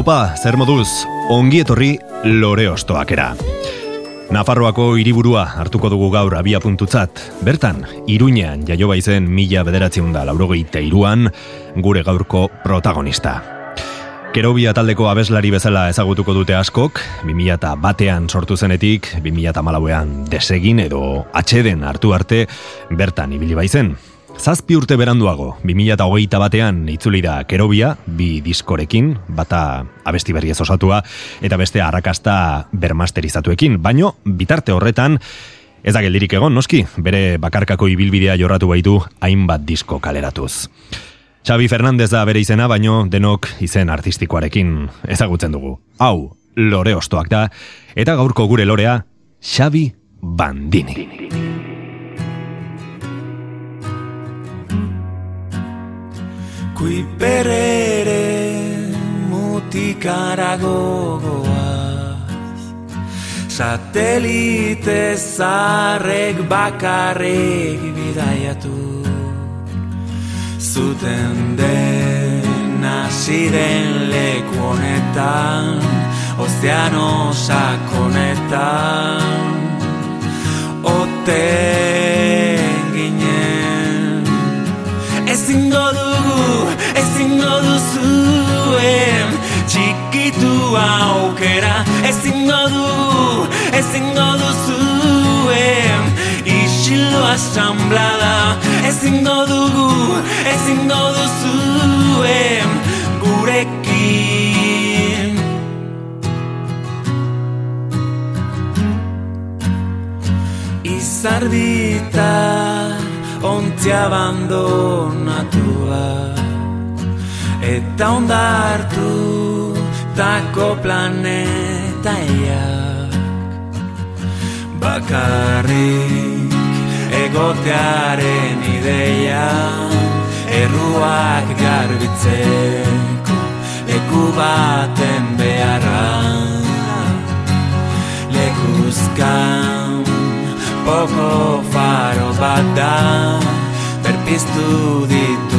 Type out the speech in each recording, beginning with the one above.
Haupa, zer moduz, ongi etorri lore ostoakera. Nafarroako hiriburua hartuko dugu gaur abia puntutzat. Bertan, Iruñean jaio baizen mila bederatziun da laurogeita iruan, gure gaurko protagonista. Kerobia taldeko abeslari bezala ezagutuko dute askok, 2000 batean sortu zenetik, 2000 malauean desegin edo atxeden hartu arte bertan ibili baizen. Zazpi urte beranduago, 2008 batean itzuli da Kerobia, bi diskorekin, bata abesti berriez osatua, eta beste arrakasta bermasterizatuekin, baino bitarte horretan, ez da geldirik egon, noski, bere bakarkako ibilbidea jorratu baitu hainbat disko kaleratuz. Xavi Fernandez da bere izena, baino denok izen artistikoarekin ezagutzen dugu. Hau, lore ostoak da, eta gaurko gure lorea, Xavi Bandini. Kui perere mutikara gogoaz Satelite zarrek bakarrik bidaiatu. Zuten den asiren leku honetan Ozeano sakonetan. Oten Ezingo dugu, ezingo duzuen Txikitu aukera Ezingo dugu, ezingo duzuen Isilo asamblada Ezingo dugu, ezingo duzuen Gurekin. Izardita ontzia abandonatua Eta ondartu tako planeta eiak Bakarrik egotearen ideia Erruak garbitzeko leku baten beharra. Lekuzkan Poko faro bat da Berpiztu dituena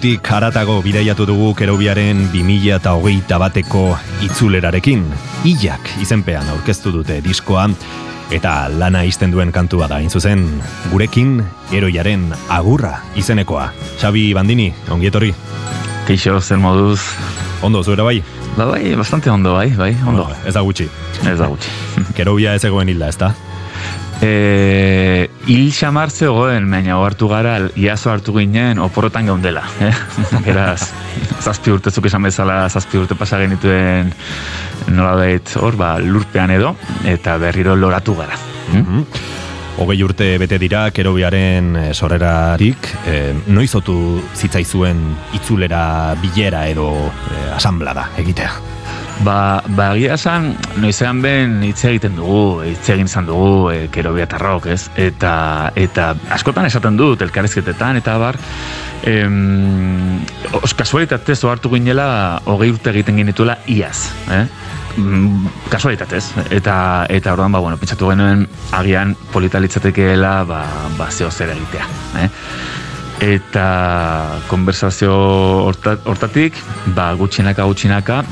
Kuiper eremutik haratago bidaiatu dugu kerobiaren 2000 eta hogeita bateko itzulerarekin. Ilak izenpean aurkeztu dute diskoa, eta lana izten duen kantua da, hain zuzen, gurekin eroiaren agurra izenekoa. Xabi Bandini, ongietorri. Keixo, zer moduz? Ondo, zuera bai? Ba bai, bastante ondo bai, bai, ondo. Ez da gutxi. Ez da gutxi. Kerobia ez egoen hilda, ez da? E, hil xamar zegoen, baina hartu gara, iazo hartu ginen oporretan geundela. Eh? Beraz, zazpi urte zuk esan bezala, zazpi urte pasa genituen nola hor, ba, lurpean edo, eta berriro loratu gara. Hm? Mhm. Hogei urte bete dira, kerobiaren eh, sorrerarik, eh, noizotu zitzaizuen itzulera bilera edo eh, asamblada egitea. Ba, ba egia esan, noizean ben hitz egiten dugu, hitz egin izan dugu, e, kero biatarrok, ez? Eta, eta askotan esaten dut, elkarrizketetan, eta bar, em, os kasualitatez ohartu ginela, hogei urte egiten genituela iaz, eh? Mm, kasualitatez, eta eta orduan, ba, bueno, pentsatu genuen agian polita litzatekeela, ba, ba zeo zer egitea, eh? Eta konversazio horta- hortatik, ba, gutxinaka gutxinaka,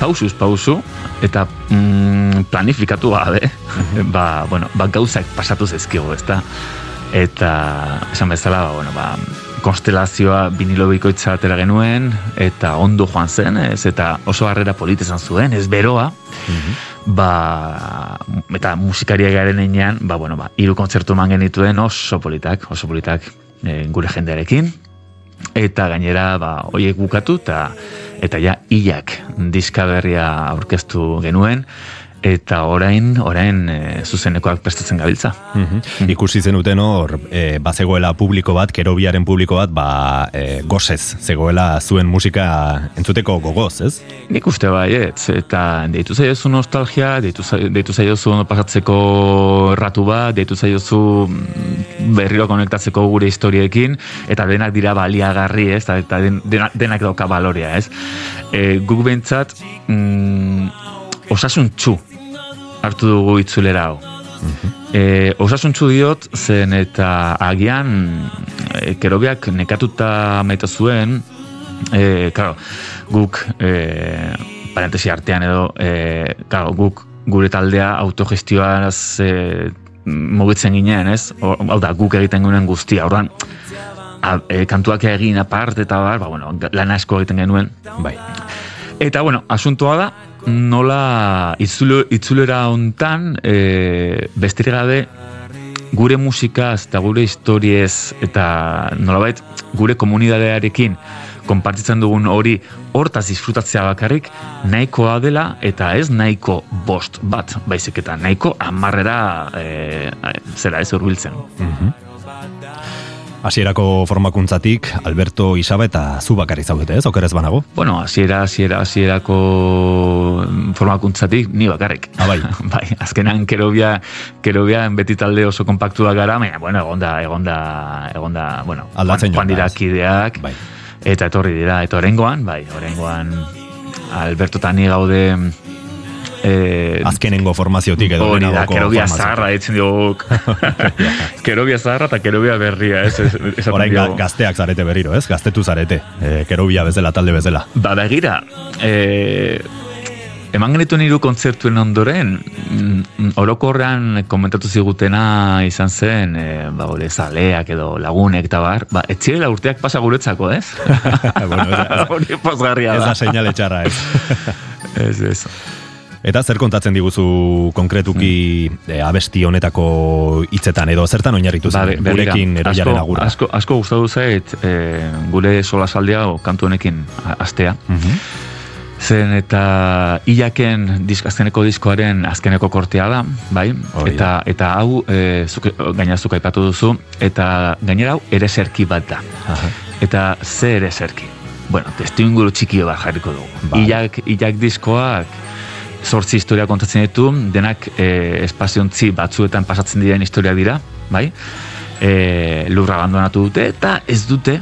pausuz pausu, eta mm, planifikatu gabe, ba, bueno, ba, gauzak pasatu zezkigu, ezta? Eta, esan bezala, ba, bueno, ba, konstelazioa vinilo bikoitza atera genuen, eta ondo joan zen, ez, eta oso harrera politezan zuen, ez beroa, ba, eta musikaria garen einean, ba, bueno, ba, iru kontzertu man genituen oso politak, oso politak e, gure jendearekin, eta gainera, ba, oiek bukatu, eta eta ja, ilak diska berria aurkeztu genuen, eta orain orain e, zuzenekoak prestatzen gabiltza. Mm Ikusi zenuten hor, e, bazegoela publiko bat, kerobiaren publiko bat, ba, e, gozez, zegoela zuen musika entzuteko gogoz, ez? Nik uste bai, ez, eta deitu zaiozu nostalgia, deitu, deitu zaiozu pasatzeko erratu bat, deitu zaiozu mm, berriro konektatzeko gure historiekin, eta denak dira baliagarri, ez, eta denak, denak dauka baloria, ez? E, guk bentsat, mm, osasun txu hartu dugu itzulera hau. E, osasuntzu diot, zen eta agian e, kerobiak nekatuta maita zuen, e, karo, guk e, parentesi artean edo, e, karo, guk gure taldea autogestioaz e, mugitzen ginen, ez? Hau da, guk egiten genuen guztia, orduan, a, e, kantuak egin apart eta bar, ba, bueno, lan asko egiten genuen. Bai. Eta, bueno, asuntoa da, nola itzule, itzulera hontan e, besterik gabe gure musikaz eta gure historiez eta nolabait gure komunidadearekin konpartitzen dugun hori hortaz disfrutatzea bakarrik nahikoa dela eta ez nahiko bost bat baizik eta nahiko amarrera e, zera ez urbiltzen. Mm Hasierako formakuntzatik Alberto Isaba eta zu bakarri zaudete, ez? Okerez banago? Bueno, hasiera hasiera hasierako formakuntzatik ni bakarrik. Ah, bai. bai, azkenan Kerobia Kerobia beti talde oso konpaktua gara, baina bueno, egonda egonda egonda, bueno, Aldatzen joan dira ez. kideak. Bai. Eta etorri dira, eta orengoan, bai, orengoan Alberto eta ni gaude eh, Azkenengo formaziotik edo Hori da, kerobia zaharra ditzen duguk. kerobia zaharra eta kerobia berria, ez? ez esaten Orain ga, diogu. gazteak zarete berriro, ez? Gaztetu zarete. E, kerobia bezala, talde bezala. Ba, begira, e, eman genituen hiru kontzertuen ondoren, mm, orokorrean komentatu zigutena izan zen, e, ba, hori zaleak edo lagunek eta bar, ba, etxirela urteak pasa guretzako, ez? bueno, ez, ez da da. seinale txarra, ez. Ez, ez. Eta zer kontatzen diguzu konkretuki e, abesti honetako hitzetan edo zertan oinarritu zen Ba, be- begira, gurekin eroiaren agurra. asko, asko gustatu zait e, gure sola saldea o kantu honekin astea. Mhm. Zen eta ilaken disk, azkeneko diskoaren azkeneko kortea da, bai? Hori eta, eta hau, e, zuk, gaina aipatu duzu, eta gainera hau ere serki bat da. Aha. Eta ze ere serki. Bueno, testu inguru txikio bat jarriko dugu. Bai. Ilak, ilak diskoak sortzi historia kontatzen ditu, denak e, espaziontzi batzuetan pasatzen diren historiak dira, bai? E, lurra abandonatu dute, eta ez dute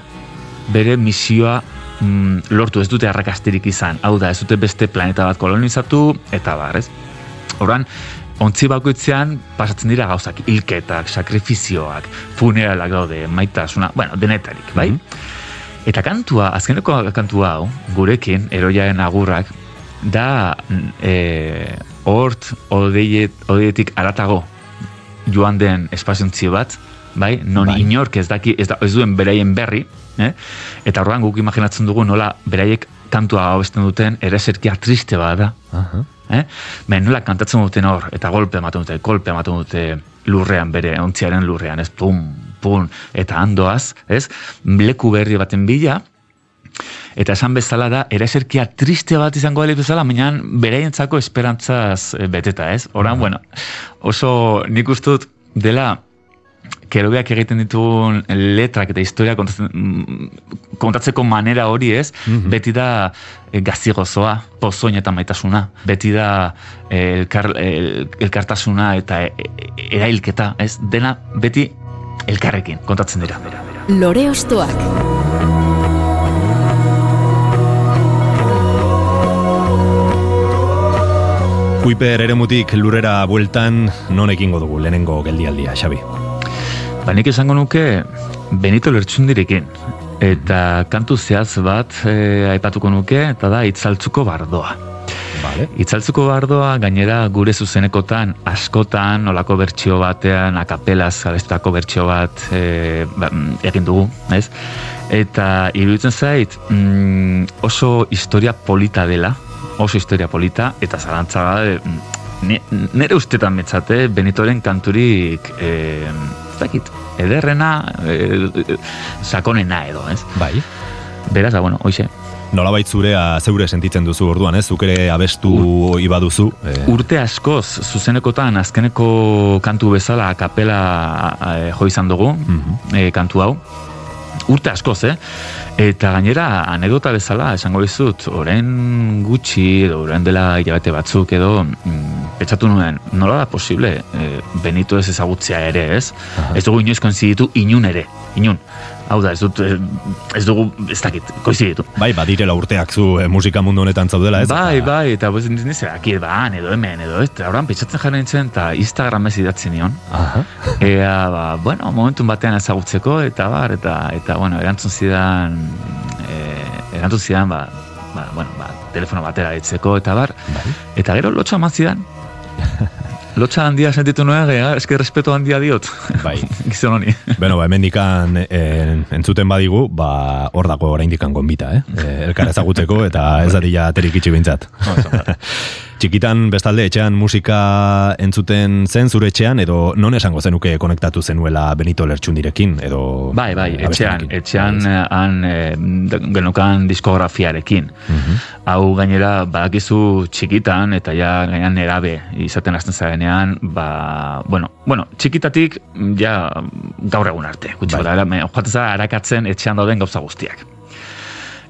bere misioa mm, lortu ez dute arrakasterik izan. Hau da, ez dute beste planeta bat kolonizatu, eta bar, ez? Horan, ontzi bakoitzean pasatzen dira gauzak, hilketak, sakrifizioak, funeralak daude, maitasuna, bueno, denetarik, bai? Eta kantua, azkeneko kantua hau, gurekin, eroiaren agurrak, da e, hort odeiet, odeietik aratago joan den espaziontzi bat, bai? Non Bai. inork ez daki, ez, da, ez duen beraien berri, eh? eta horrean guk imaginatzen dugu nola beraiek kantua abesten duten ereserkia triste bat da. Aha. Eh? Ben, nola kantatzen duten hor, eta golpe ematen dute, kolpe ematen dute lurrean bere, ontziaren lurrean, ez, pum, pum, eta andoaz, ez, leku berri baten bila, eta esan bezala da, ereserkia triste bat izango dela bezala, baina beraientzako esperantzaz eh, beteta, ez? Horan, bueno, oso nik uste dut dela kerobeak egiten dituen letrak eta historia kontatzen, mm, kontatzeko manera hori ez, beti da e, gazigozoa, pozoin eta maitasuna, beti da eh, elkar, el, elkartasuna eta e, erailketa, ez, dena beti elkarrekin kontatzen dira. Lore Ostoak. Kuiper eremutik lurera bueltan non ekingo dugu lehenengo geldialdia, Xabi. Ba, nik esango nuke Benito Lertxundirekin. Eta kantu zehaz bat e, aipatuko nuke, eta da itzaltzuko bardoa. Vale. Itzaltzuko bardoa gainera gure zuzenekotan askotan olako bertsio batean akapelaz abestutako bertsio bat e, ba, mm, egin dugu, ez? Eta iruditzen zait mm, oso historia polita dela, oso historia polita, eta zalantza gabe, mm, ni- nire ustetan metzate Benitoren kanturik e, dakit, ederrena, e, e, sakonena edo, ez? Bai. Beraz, da, bueno, hoxe, Nolabait zurea zeure sentitzen duzu orduan, ez? Zuk ere abestu hori baduzu. Eh, Urte askoz, zuzenekotan azkeneko kantu bezala kapela e, jo izan dugu, Mhm. e, kantu hau. Urte askoz, eh? Eta gainera, anekdota bezala, esango dizut, orain gutxi, edo orain dela hilabete batzuk, edo mm, pentsatu nuen, nola da posible e, Benito ez ezagutzea ere, ez? Aha. Ez dugu inoiz konziditu inun ere, inun. Hau da, ez dut, eh, ez dugu, ez dakit, koiziditu. bai, badirela urteak zu eh, musika mundu honetan zaudela, ez? Bai, Eta- bai, eta bez, niz, aki, ba, han, edo hemen, edo, ez, eta orain pentsatzen jarri nintzen, eta Instagramez idatzi nion. Aha. Ea, ba, bueno, momentun batean ezagutzeko, eta bar, eta, eta bueno, erantzun zidan, e, erantzun zidan, ba, ba, bueno, ba, telefono batera ditzeko, eta bar, Bai. eta gero lotxa eman zidan. Lotxa handia sentitu nuen, gara, eski respeto handia diot. Bai. Gizon honi. Beno, ba, hemendikan eh, entzuten badigu, ba, hor dago oraindikan gonbita, eh? eh elkar ezagutzeko eta ez dadila aterik itxi bintzat. Txikitan bestalde etxean musika entzuten zen zure etxean edo non esango zenuke konektatu zenuela Benito Lertxundirekin edo Bai, bai, eh, etxean, etxean eh, han eh, genukan diskografiarekin. Mhm. Hau gainera badakizu txikitan eta ja gainean nerabe izaten hasten zarenean, ba, bueno, bueno, txikitatik ja gaur egun arte, gutxi Bai. gora, me- joaten zara arakatzen etxean dauden gauza guztiak.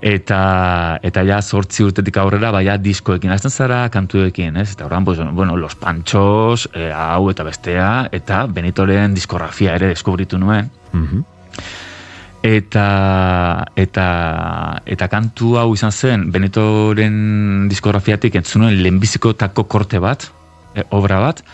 Eta, eta ja sortzi urtetik aurrera, baina diskoekin hasten zara, kantuekin, ez? Eta horran, pues, bueno, Los Panchos, eh, hau eta bestea, eta Benitoren diskografia ere deskubritu nuen. Mhm. Eta, eta, eta kantu hau izan zen, Benetoren diskografiatik entzunuen lehenbizikotako korte bat, e, obra bat,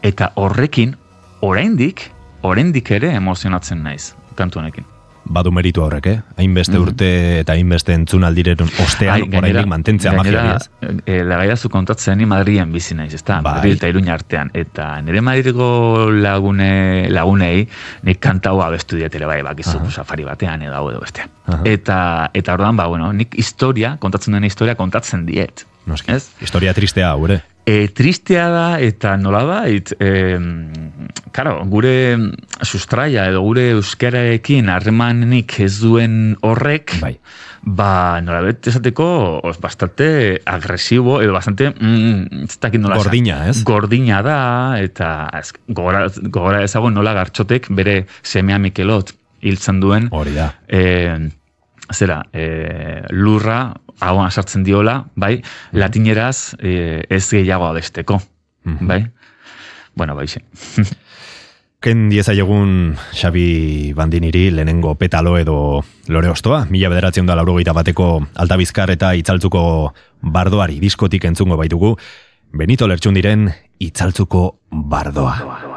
eta horrekin, oraindik, oraindik ere emozionatzen naiz, kantu honekin. Badu meritu horrek, eh? Hainbeste Mhm. urte eta hainbeste entzunaldiren ostean oraindik mantentzea magia hori, ez? E, Lagaiazu kontatzen ni Madrien bizi naiz, ezta? Bai. Madrid eta Iruña artean. Eta nire Madridgo lagune, lagunei, nik kanta hau abestu diet ere bai, bakizu, Aha. safari batean edo edo bestean. Aha. Eta, eta orduan, ba, bueno, nik historia, kontatzen den historia kontatzen diet. Noski. Ez? Historia tristea hau, ere? E, tristea da eta nolabait, e, karo, gure sustraia edo gure euskararekin harremanik ez duen horrek, Bai. ba, nolabait esateko, os, bastante agresibo, edo bastante, mm, ez dakit nola. Gordina, ez? Gordina da, eta ez, gogora, gogora ezagun nola gartxotek bere semea Mikelot hiltzen duen, Hori da. e, zera, e, lurra, hauan sartzen diola, bai, latineraz e, ez gehiago abesteko, Mhm. bai? Bueno, bai, xe. Ken diezaiegun Xabi Bandiniri lehenengo petalo edo lore ostoa, mila bederatzen da laurogeita bateko altabizkar eta itzaltzuko bardoari diskotik entzungo baitugu, Benito Lertxundiren itzaltzuko bardoa.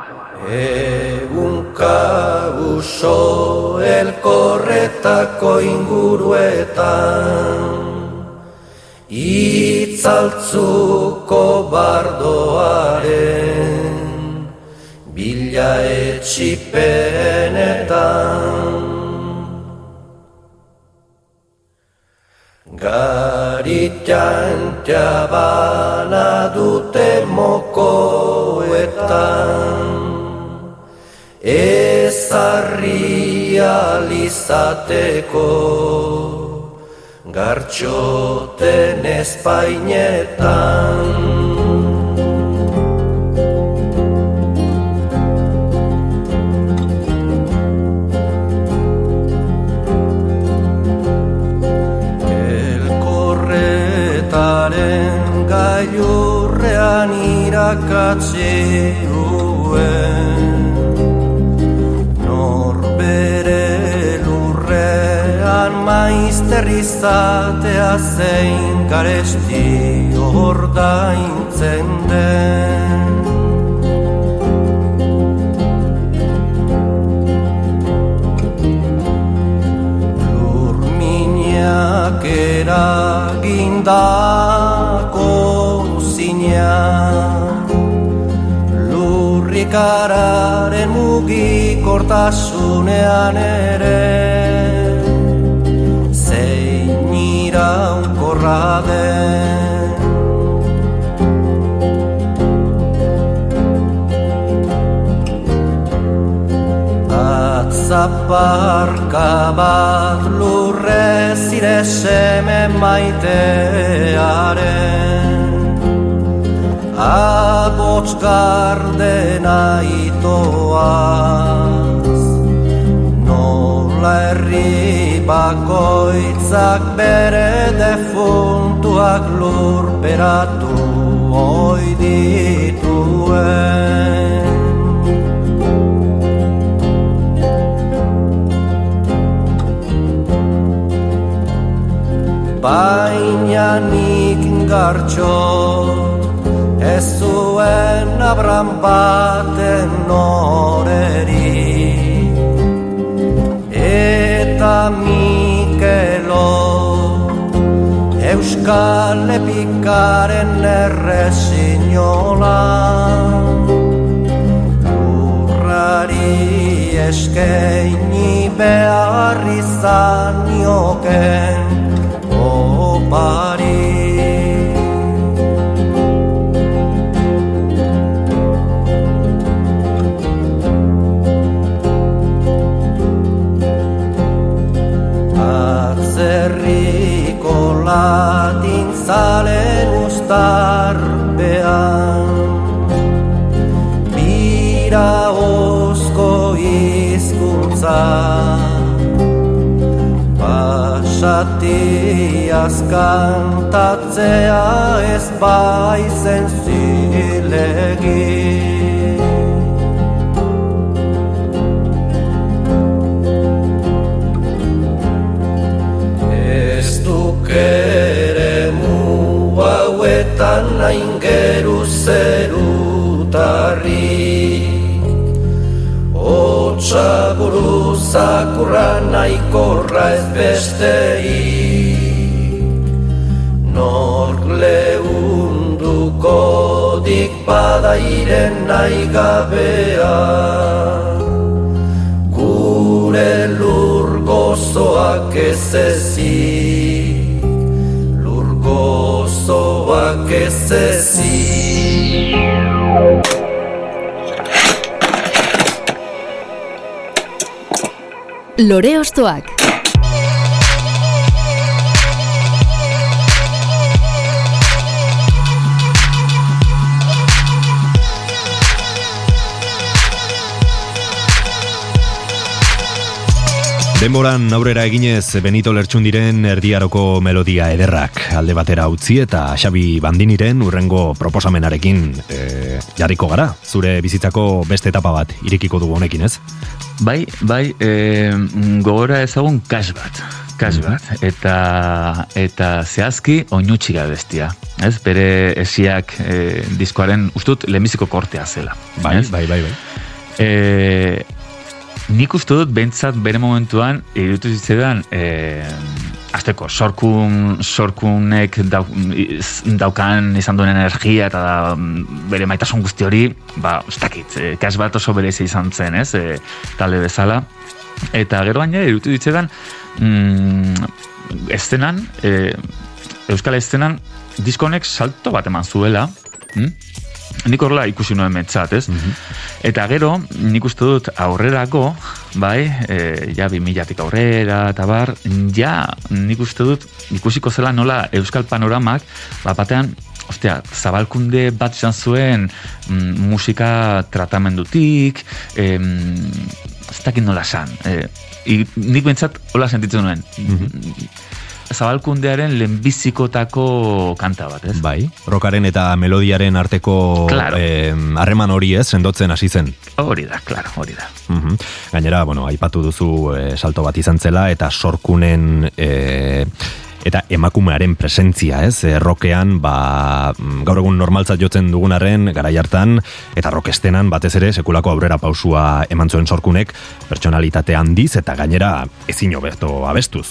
Egunka uso elkorretako inguruetan Itzaltzuko bardoaren Bila etxipenetan. Garitan jabana dute mokoetan ezarri alizateko gartxoten espainetan. Elkorretaren gailurrean irakatzi duen berri zatea zein garesti ordaintzen den. Lurminak eragindako zina Lurrikararen mugikortasunean ere. Iraunkorra den Atzaparka bat lurrez ire seme maitearen. Abots gardena itoaz lurperatu oi dituen. Baina nik gartxo ez zuen abran baten noreri. Eta Mikelo Euskal Epikaren errezinola Lurrari eskaini behar izan nioken Pasati azkantatzea ez baizen zilegin ere mu hauetan nain geru zerutarri Otsa buru zakurra naikorra ez bestei. Nork lehunduko dik badairen nahi gabea Gure lur gozoak ez ezik Lur gozoak ez ezik Lore Ostoak Denboran aurrera eginez Benito Lertxundiren erdiaroko melodia ederrak alde batera utzi eta Xabi Bandiniren urrengo proposamenarekin e, jarriko gara. Zure bizitzako beste etapa bat irekiko dugu honekin, ez? Bai, bai, e, gogora ezagun kas bat. Kas Mhm. bat. Eta, eta zehazki oinutxiga bestia. Ez, bere esiak e, diskoaren, ustut, lehenbiziko kortea zela. Bai, ez? bai, bai, bai. E, nik uste dut bentsat bere momentuan irutu zitzaidan e, azteko sorkun sorkunek dau, iz- daukan izan duen energia eta mm, bere maitasun guzti hori ba, ez dakit, e, kas bat oso berezi izan zen, ez, e, talde bezala eta gero baina irutu zitzaidan mm, estenan e, Euskal estenan diskonek salto bat eman zuela mm? Nik horrela ikusi nuen metzat, ez? Eta gero, nik uste dut aurrerako, bai, e, ja bi milatik aurrera, eta bar, ja, nik uste dut ikusiko zela nola Euskal Panoramak, bat batean, ostia, zabalkunde bat izan zuen mm, musika tratamendutik, em, ez dakit nola esan, e, nik bentsat hola sentitzen nuen. Zabalkundearen lehenbizikotako kanta bat, ez? Bai, rokaren eta melodiaren arteko Claro. em, harreman hori ez, sendotzen hasi zen. Hori da, claro, hori da. Mhm. Gainera, bueno, aipatu duzu e, salto bat izan zela eta sorkunen e, eta emakumearen presentzia, ez? E, rokean, ba, gaur egun normaltzat jotzen dugunarren garai hartan eta rokestenan batez ere sekulako aurrera pausua eman zuen sorkunek pertsonalitate handiz eta gainera ezin hobeto abestuz.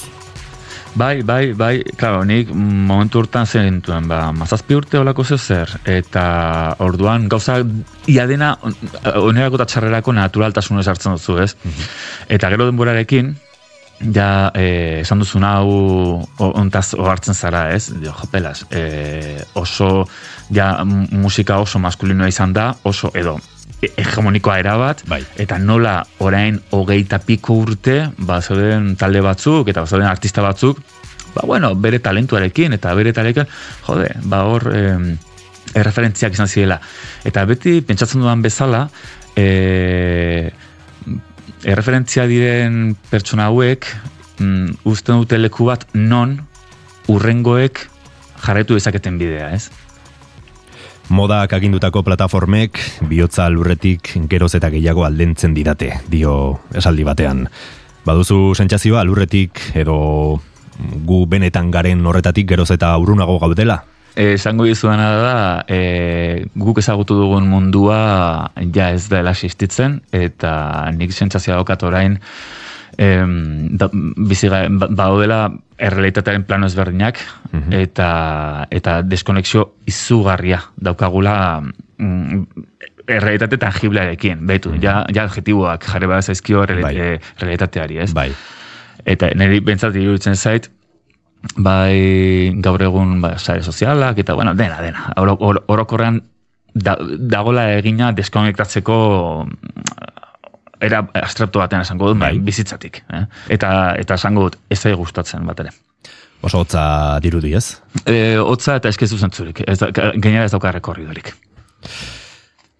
Bai, bai, bai, claro, nik momentu urtan zen gintuen, ba, mazazpi urte olako zeo zer, eta orduan gauza ia dena onerako eta txarrerako naturaltasunez hartzen duzu, ez? Eta gero denborarekin, ja, eh, esan duzun hau ontaz ohartzen zara, ez? Dio, jopelas, eh, oso, ja, musika oso maskulinoa izan da, oso, edo, e- hegemonikoa erabat, Bai. eta nola orain hogeita piko urte, ba, zeuden talde batzuk, eta zeuden artista batzuk, ba, bueno, bere talentuarekin, eta bere talentuarekin, jode, ba, hor, em, erreferentziak izan zirela. Eta beti, pentsatzen dudan bezala, e, erreferentzia diren pertsona hauek, mm, uzten dute leku bat non urrengoek jarraitu dezaketen bidea, ez? Modak agindutako plataformek bihotza lurretik geroz eta gehiago aldentzen didate, dio esaldi batean. Baduzu sentsazioa lurretik edo gu benetan garen horretatik geroz eta urunago gaudela? Eh, Esango dizudana da, e, guk ezagutu dugun mundua ja ez dela existitzen, eta nik sentsazioa daukat orain, em, da, bizi ga- ba- badaudela errealitatearen plano ezberdinak, eta, eta deskonexio izugarria daukagula mm, errealitate tangiblearekin, betu, ja, ja adjetiboak jarri bada zaizkio Bai. eh, realitateari, ez? Bai. Eta niri bentsat iruditzen zait, bai gaur egun ba, sare sozialak, eta bueno, dena, dena. Oro- oro- Orokorrean da, dagola egina deskonektatzeko mm, era abstraktu batean esango dut, bai, bizitzatik. Eh? Eta, eta esango dut, ez zai gustatzen bat ere. Oso hotza dirudi ez? E, hotza eta eskezu zentzurik, ez gainera ez dauka rekorridorik.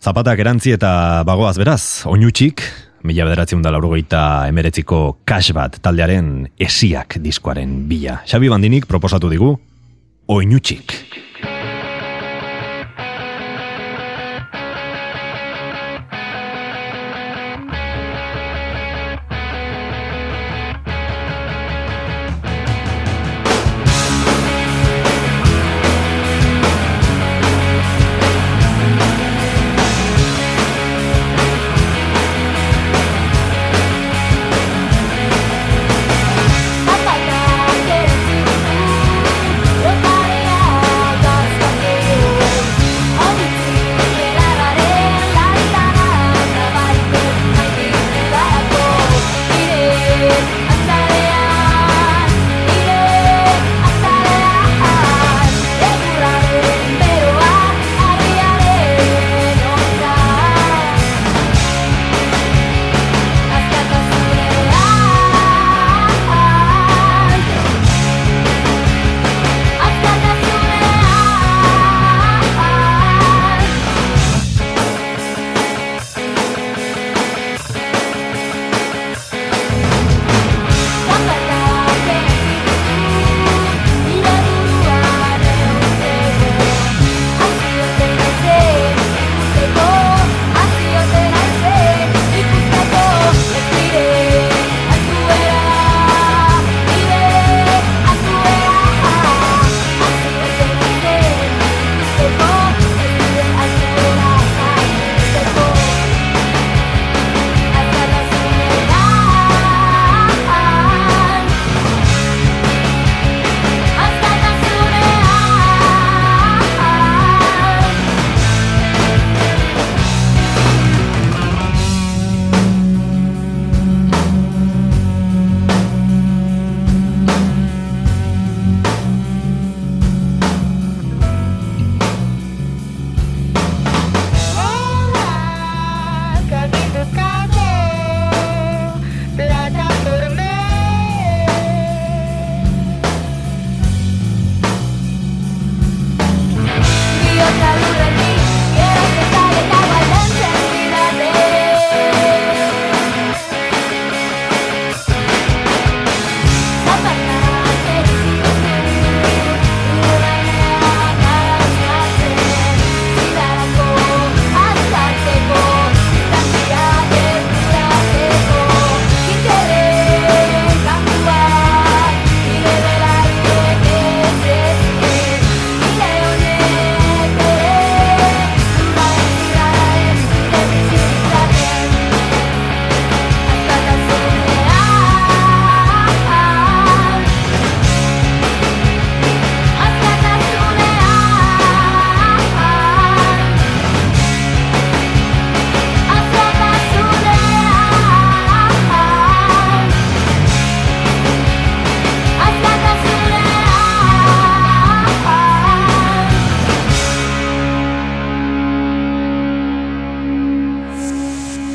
Zapatak erantzi eta bagoaz beraz, oinutxik, mila bederatzen da laurogeita emeretziko kas bat taldearen esiak diskoaren bila. Xabi Bandinik proposatu digu, oinutxik.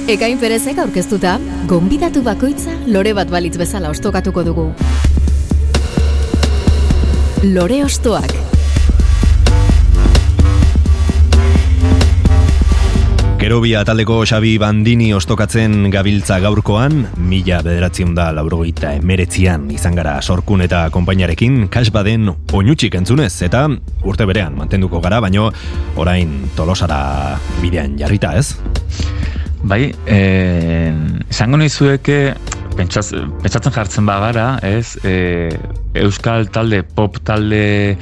Ekain perezek aurkeztuta, gonbidatu bakoitza lore bat balitz bezala ostokatuko dugu. Lore ostoak. Kerobia taldeko Xabi Bandini ostokatzen gabiltza gaurkoan, mila bederatzion da laurogeita emeretzian izan gara sorkun eta konpainarekin, kasbaden oinutxik entzunez, eta urte berean mantenduko gara, baino orain tolosara bidean jarrita, ez? Bai, eh, esango nizueke, pentsaz, pentsatzen jartzen bagara, ez, e, euskal talde, pop talde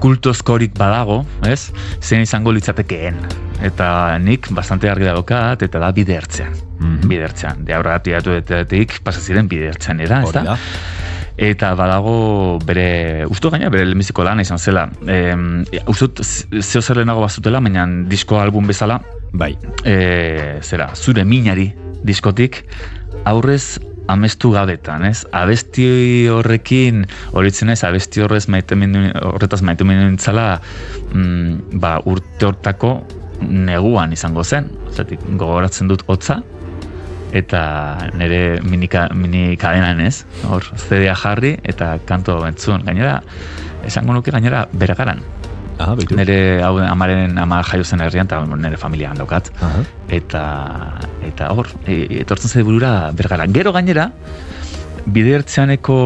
kultozkorik badago, ez, zen izango litzatekeen. Eta nik bastante argi dagokat, eta da bide ertzean. Mhm. Bide ertzean. De aurra atiatuetetik pasaziren bide ertzean era, ez da? Eta badago bere, usto gaina bere lehenbiziko lana izan zela. E, Uzut, zeo zer lehenago bazutela, baina disko album bezala, Bai, e, zera, zure minari diskotik, aurrez amestu gabetan, ez? Abesti horrekin, horitzen ez, abesti horrez maite horretaz maite nintzala, mm, ba, urte hortako neguan izango zen. Zatik, gogoratzen dut hotza, eta nire minika, mini kadenan ez, hor, CD-a jarri, eta kanto entzun. Gainera, esango nuke gainera bergaran. aha, baitu. Nire hau amaren ama jaio zen herrian, eta nire familia daukat Aha. eta eta hor e, etortzen zait burura bergara. Gero gainera bidertzeaneko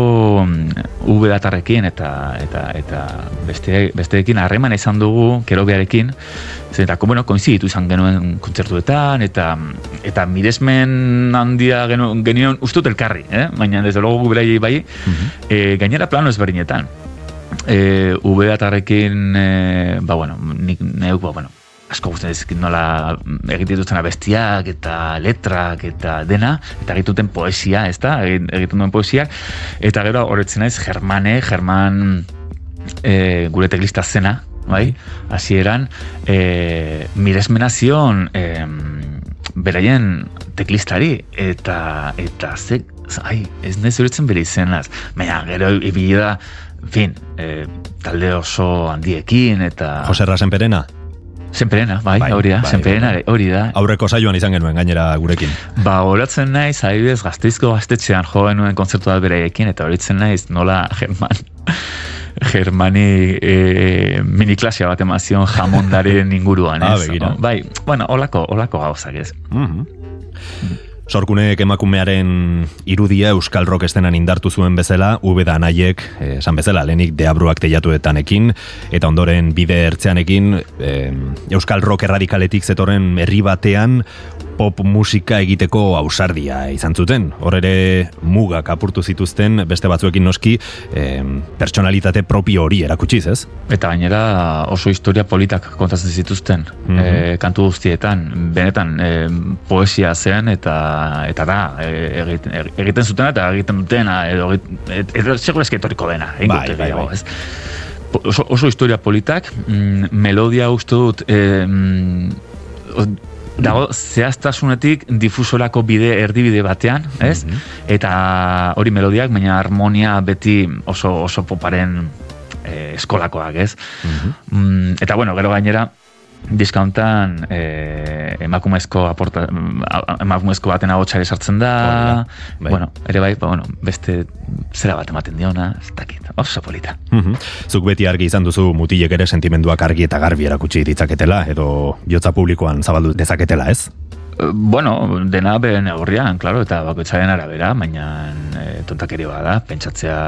V datarrekin eta eta eta beste besteekin harremana izan dugu kerobiarekin zetako bueno koinziditu izan genuen kontzertuetan eta eta miresmen handia genu, genion ustut elkarri, eh? baina desde luego gu beraiei bai e, gainera plano ezberdinetan. E, V datarrekin e, ba bueno, nik neuk ba bueno, asko gustatzen dizkit nola egiten dituzten abestiak eta letrak eta dena, eta egituten poesia, ez da? Egiten duen poesia, eta gero horretzen naiz Germane, German e, gure teklista zena, bai? Hasieran e, miresmena zion e, beraien teklistari, eta eta ze, ai, ez nahi zuritzen bere izenaz, baina gero en fin, e, talde oso handiekin, eta... Jose Rasenperena, Zenperena, bai, Bai, hori da, bai, zenperena, bai. hori da. aurreko saioan izan genuen gainera gurekin. Ba, horatzen naiz, adibidez, gazteizko gaztetxean jo genuen kontzertu bat beraiekin, eta horitzen naiz, nola German, Germani e, mini klasia bat emazion jamondaren inguruan, Ah, ez? begira. Bai, bueno, olako, olako gauzak ez. Mhm. Sorkunek emakumearen irudia Euskal Rock estenan indartu zuen bezala, ube da anaiek, eh, esan bezala, lehenik deabruak teiatuetanekin, eta ondoren bide ertzeanekin, eh, Euskal Rock erradikaletik zetorren herri batean, pop musika egiteko ausardia izan zuten. Hor ere mugak apurtu zituzten, beste batzuekin noski, eh, personalitate propio hori erakutsiz, ez? Eta gainera oso historia politak kontatzen zituzten Mhm. e, kantu guztietan, benetan e, poesia zen eta eta da egiten, egiten zutena eta egiten dutena edo edo seguro eski etorriko dena egingo Bai, dute bai, gehiago, bai. ez? Oso, oso historia politak, mm, melodia uste dut e, mm, dago zehaztasunetik difusorako bide erdibide batean, ez? Eta hori melodiak, baina harmonia beti oso oso poparen eh, eskolakoak, ez? Mm, eta bueno, gero gainera diskauntan eh, emakumezko aporta, mm, emakumezko baten ahotsare sartzen da, bai. bueno, ere bai, ba, bueno, beste zera bat ematen diona, ez dakit, oso polita. Mhm. Zuk beti argi izan duzu mutilek ere sentimenduak argi eta garbi erakutsi ditzaketela, edo bihotza publikoan zabaldu dezaketela, ez? Eh, Bueno, dena bere neurrian, claro, eta bakoitzaren arabera, baina e, tontakeri bada, pentsatzea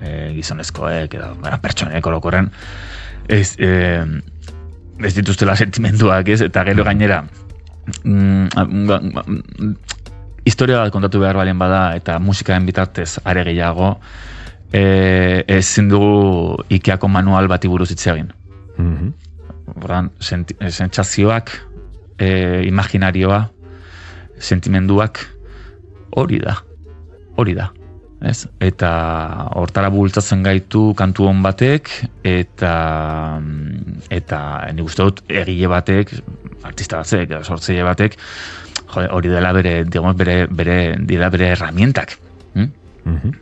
e, gizonezkoek edo bueno, pertsonek orokorren ez, e, ez dituztela sentimenduak, ez? Eta gero gainera mm, ga- mm, historia bat kontatu behar balen bada eta musikaren bitartez are gehiago e, ezin dugu Ikeako manual bati buruz hitz egin. Ordan, senti- eh, sentsazioak, e, imaginarioa, sentimenduak, hori da, hori da. Ez? Eta hortara bultzatzen gaitu kantu hon batek, eta eta nik uste dut egile batek, artista batek, sortzaile batek, jode, hori dela bere, digamos, bere, bere, dira bere herramientak. Hm? Mhm.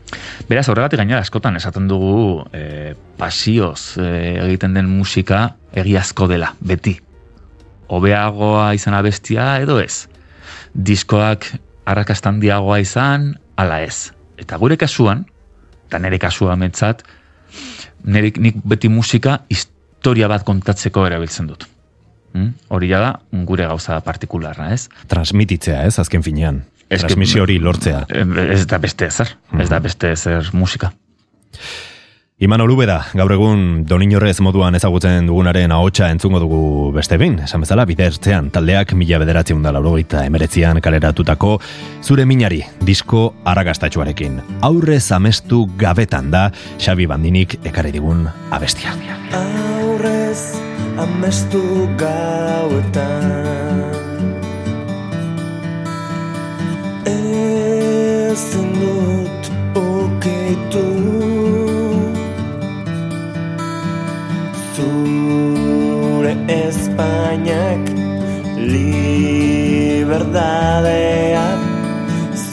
Beraz, horregatik gainera askotan esaten dugu e, pasioz e, egiten den musika egiazko dela, beti. Hobeagoa izan abestia edo ez. diskoak arrakastan diagoa izan, ala ez. Eta gure kasuan, eta nire kasua metzat, nire, nik beti musika historia bat kontatzeko erabiltzen dut. Hmm? Hori da gure gauza partikularra, ez? Transmititzea, ez, azken finean. Transmisio hori lortzea. Ez da beste ezer, ez da beste ezer musika. Iman Olubeda, gaur egun doninorrez moduan ezagutzen dugunaren ahotsa entzungo dugu beste bin, esan bezala bidertzean taldeak mila bederatzen da laurogeita emeretzian kaleratutako zure minari disko aragastatxuarekin. Aurrez amestu gabetan da Xabi Bandinik ekarri digun abestia. aurrez amestu gauetan Ezin dut okeitu Zure Espainiak liberdadea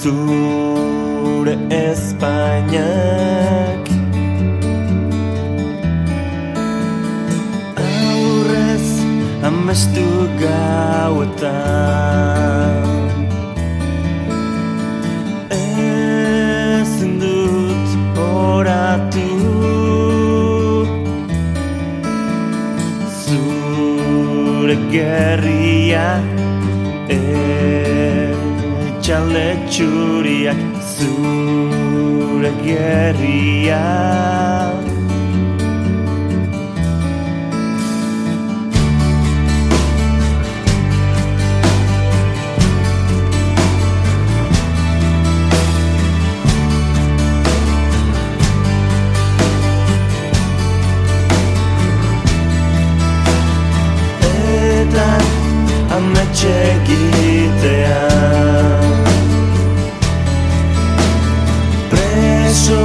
Zure Espainiak. Aurrez amestu gauetan gerria etxalde txuriak zure gerria eta ametxe egitea preso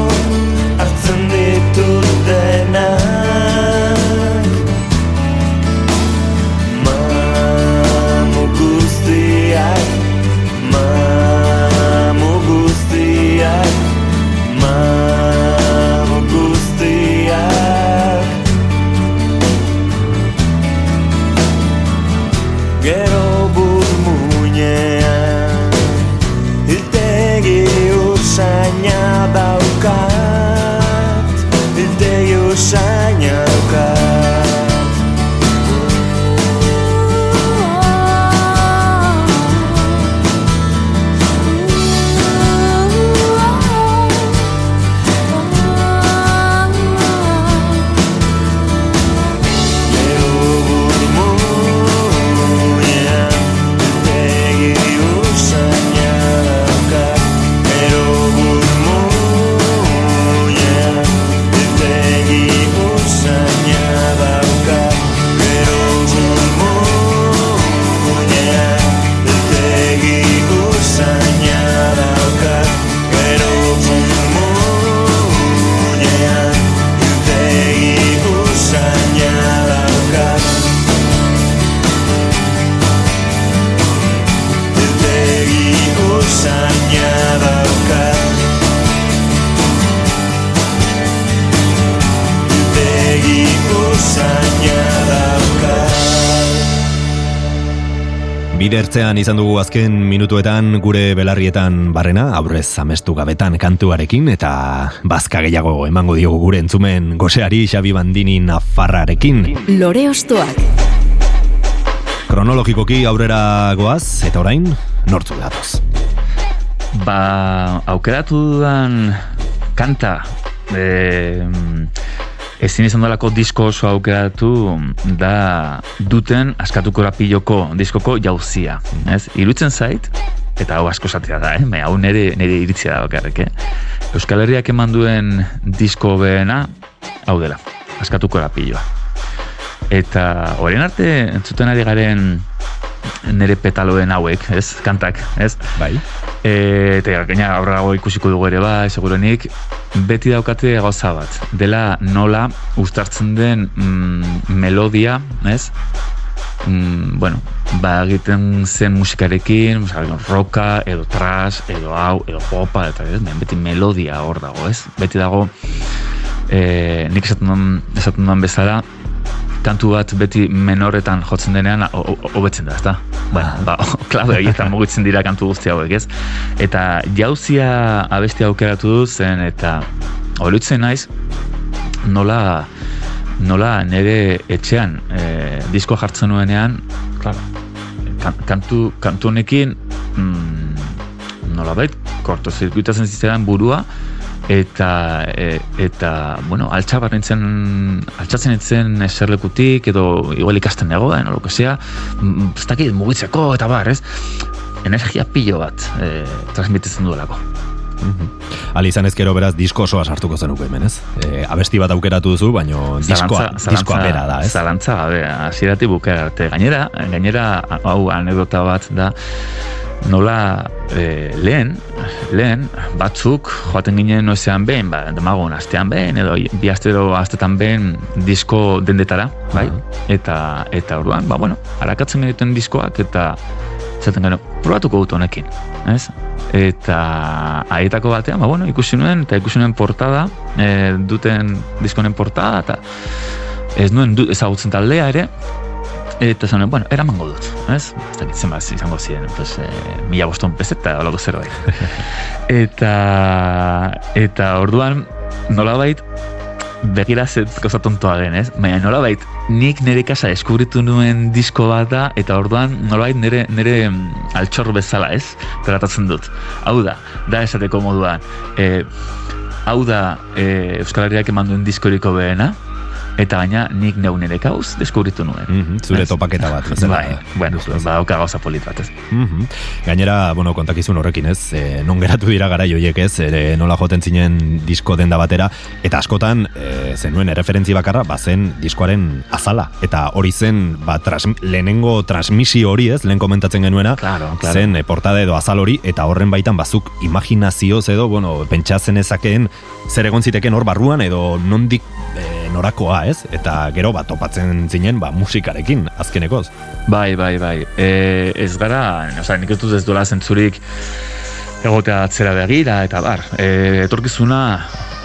hartzen ditut denak Bidertzean izan dugu azken minutuetan gure belarrietan barrena, aurrez amestu gabetan kantuarekin, eta bazka gehiago emango diogu gure entzumen goseari Xabi Bandini Nafarrarekin. Lore Ostoak. Kronologikoki aurrera goaz, eta orain, nortzu datoz. Ba, aukeratu dudan kanta, e, ezin izan dolako disko oso aukeratu da duten askatuko rapiloko diskoko jauzia. Ez? Irutzen zait, eta hau asko zatea da, eh? Hau nire, nire iritzia da bakarrik, eh? Euskal Herriak eman duen disko behena, hau dela, askatuko rapilloa. Eta orain arte entzuten ari garen nire petaloen hauek, ez, kantak, ez? Bai. E, eta gaina aurrerago ikusiko dugu ere bai, segurenik, beti daukate gauza bat. Dela nola uztartzen den mm, melodia, ez? Mm, bueno, ba egiten zen musikarekin, oza, roka, edo trash, edo hau, edo popa, eta ez, beti melodia hor dago, ez? Beti dago, e, nik esaten duan bezala, kantu bat beti menorretan jotzen denean ho- ho- hobetzen da, ezta? Bueno, ba, klabe horietan mugitzen dira kantu guzti hauek, ez? Eta jauzia abesti aukeratu du zen eta olutzen naiz nola nola nire etxean e, disko jartzen nuenean, claro, kan, kantu, kantu honekin mm, nolabait kortozirkuitazen zitzaidan burua eta e, eta bueno, altxa nintzen altxatzen nintzen eserlekutik edo igual ikasten negoen, o lo que sea, mm, ez dakit mugitzeko eta bar, ez? Energia pilo bat e, transmititzen duelako. Ali izan ezkero beraz disko osoa sartuko zenuke hemen, ez? E, abesti bat aukeratu duzu, baino diskoa, diskoa bera da, ez? Zalantza gabe, hasieratik bukaera arte. Gainera, gainera, hau anekdota bat da, nola e, lehen, lehen, batzuk joaten ginen noizean behin, ba, demagun astean behin, edo bi astero astetan behin disko dendetara, bai? Eta, eta orduan, ba, bueno, harakatzen genituen diskoak, eta zaten gero, probatuko dut honekin, ez? Eta aietako batean, ba, bueno, ikusi nuen, eta ikusi nuen portada, e, duten diskonen portada, eta ez nuen du, ezagutzen taldea ere, eta zanen, bueno, eramango dut, ez? Ez dakit zenbat izango ziren, pues, e, mila boston pezeta, olako zerbait. eta, eta orduan, nolabait, begira zet gauza tontoa den, ez? Baina nolabait, nik nire kasa eskubritu nuen disko bat da, eta orduan nolabait nire, nire mm, altxor bezala, ez? Tratatzen dut. Hau da, da esateko moduan. E, hau da e, Euskal Herriak eman duen diskoriko behena, eta baina nik neu nire kauz deskubritu nuen. Mhm, zure Ez? topaketa bat, bezala. Bai, bueno, ba, dauka gauza polit bat, ez? Mhm. Gainera, bueno, kontakizun horrekin ez, e, non geratu dira gara joiek ez, ere nola joten zinen disko denda batera, eta askotan, e, zenuen erreferentzi bakarra, bazen diskoaren azala, eta hori zen, ba, tras, lehenengo transmisio hori ez, lehen komentatzen genuena, Claro, claro. zen e, portada edo azal hori, eta horren baitan bazuk imaginazioz edo, bueno, pentsatzen ezakeen, zer egon ziteken hor barruan, edo nondik e, norakoa ez, eta gero bat topatzen zinen, ba, musikarekin, azkenekoz. Bai, bai, bai. E, ez gara, oza, nik ez dut ez dola zentzurik egotea atzera begira, eta bar, e, etorkizuna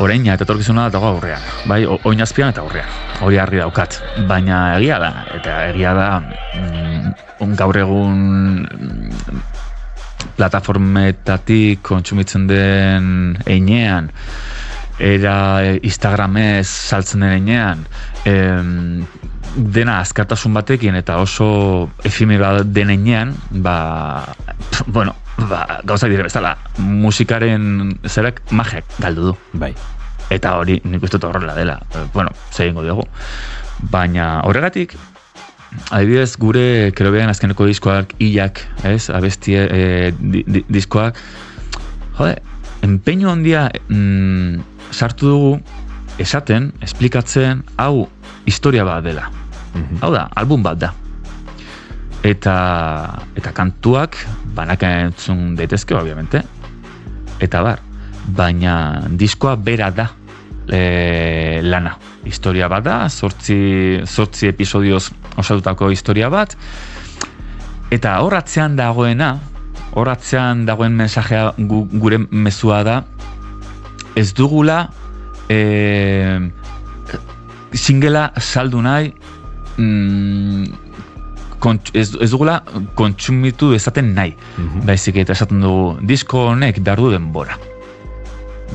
oraina eta etorkizuna dago aurrean, bai, o, oin azpian eta aurrean, hori harri daukat, baina egia da, eta egia da, mm, gaur egun mm, plataformetatik kontsumitzen den einean, era eh, Instagramez saltzen den einean, em, dena azkartasun batekin eta oso efimera den einean, ba, pf, bueno, ba, gauzak dire bezala, musikaren zerak magiak galdu du. Bai. Eta hori nik uste horrela dela. Eh, Bueno, zehingo dugu. Baina horregatik, adibidez gure kerobean azkeneko diskoak hilak, ez, abestie e, di, di, diskoak, jode, empeño handia mm, sartu dugu esaten, esplikatzen, hau historia bat dela. Mhm. Hau da, album bat da. Eta, eta kantuak banaka entzun daitezke, obviamente. Eta bar, baina diskoa bera da e, lana. Historia bat da, zortzi, zortzi episodioz osatutako historia bat. Eta horratzean dagoena, horratzean dagoen mensajea gu, gure mezua da, ez dugula e, singela saldu nahi mm, kontx- ez, ez dugula kontsumitu ezaten nahi. Mhm. Baizik eta esaten dugu, disko honek behar du denbora.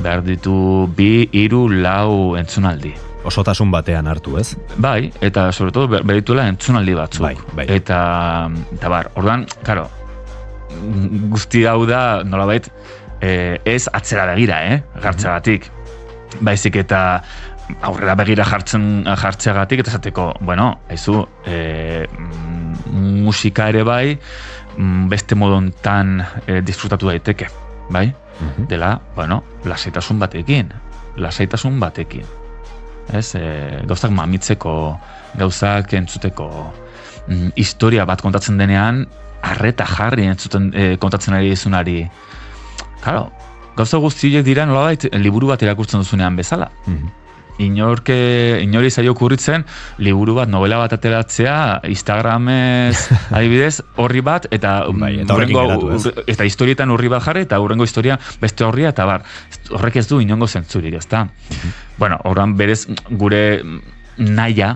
Behar ditu bi, hiru, lau entzunaldi. Osotasun batean hartu, ez? Bai, eta sobre todo behar dituela entzunaldi batzuk. Bai, bai. Eta, eta bar, orduan, karo, guzti hau da, nolabait, eh, ez atzera begira, eh? Gartzeagatik. Baizik eta aurrera begira jartzen jartzeagatik eta esateko, bueno, aizu, eh, mm, musika ere bai, mm, beste modontan eh, disfrutatu daiteke, bai? Mhm. Dela, bueno, lasaitasun batekin, lasaitasun batekin. Ez, e, gauzak mamitzeko, gauzak entzuteko, mm, historia bat kontatzen denean, arreta jarri entzuten e, kontatzen ari dizunari. Claro, gauza guztiek dira nolabait liburu bat irakurtzen duzunean bezala. Mhm. Inorke, inori zaio kurritzen liburu bat, novela bat ateratzea, Instagramez, adibidez, horri bat, eta, Bai, eta horrekin hurrengo- geratu, ez? urre- eta historietan horri bat jarri, eta hurrengo historia beste horria, eta bar, horrek ez du inongo zentzurik, ezta? Bueno, horran berez gure naia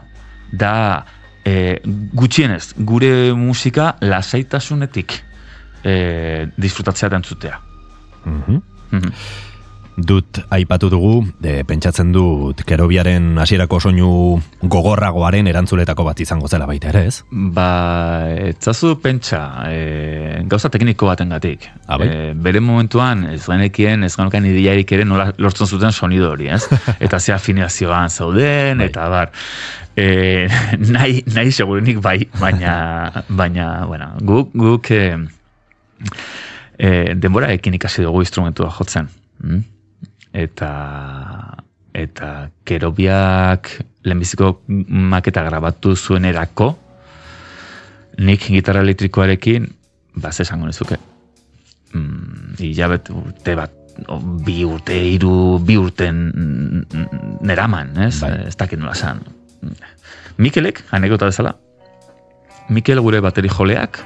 da e, gutxienez gure musika lasaitasunetik e, disfrutatzea da entzutea. Mhm. Mhm. Dut aipatu dugu, de, pentsatzen dut kerobiaren hasierako soinu gogorragoaren erantzuletako bat izango zela baita ere, ez? Ba, etzazu pentsa, e, gauza tekniko batengatik. Ah, bai? E, bere momentuan ez genekien, ez genekien idearik ere nola lortzen zuten sonido hori, ez? Eta ze afinazioan zauden, Bai. eta bar. E, nahi, nahi segurenik bai, baina, baina, bueno, guk, guk e, e, denbora ekin ikasi dugu instrumentua jotzen. Mm? Eta eta kerobiak lehenbiziko maketa grabatu zuenerako nik gitarra elektrikoarekin ba ze esango nizuke mm, hilabet urte bat o, bi urte, hiru bi urten neraman, ez? Bai. Ez dakit nola esan. Mikelek, anekdota bezala, Mikel gure bateri joleak,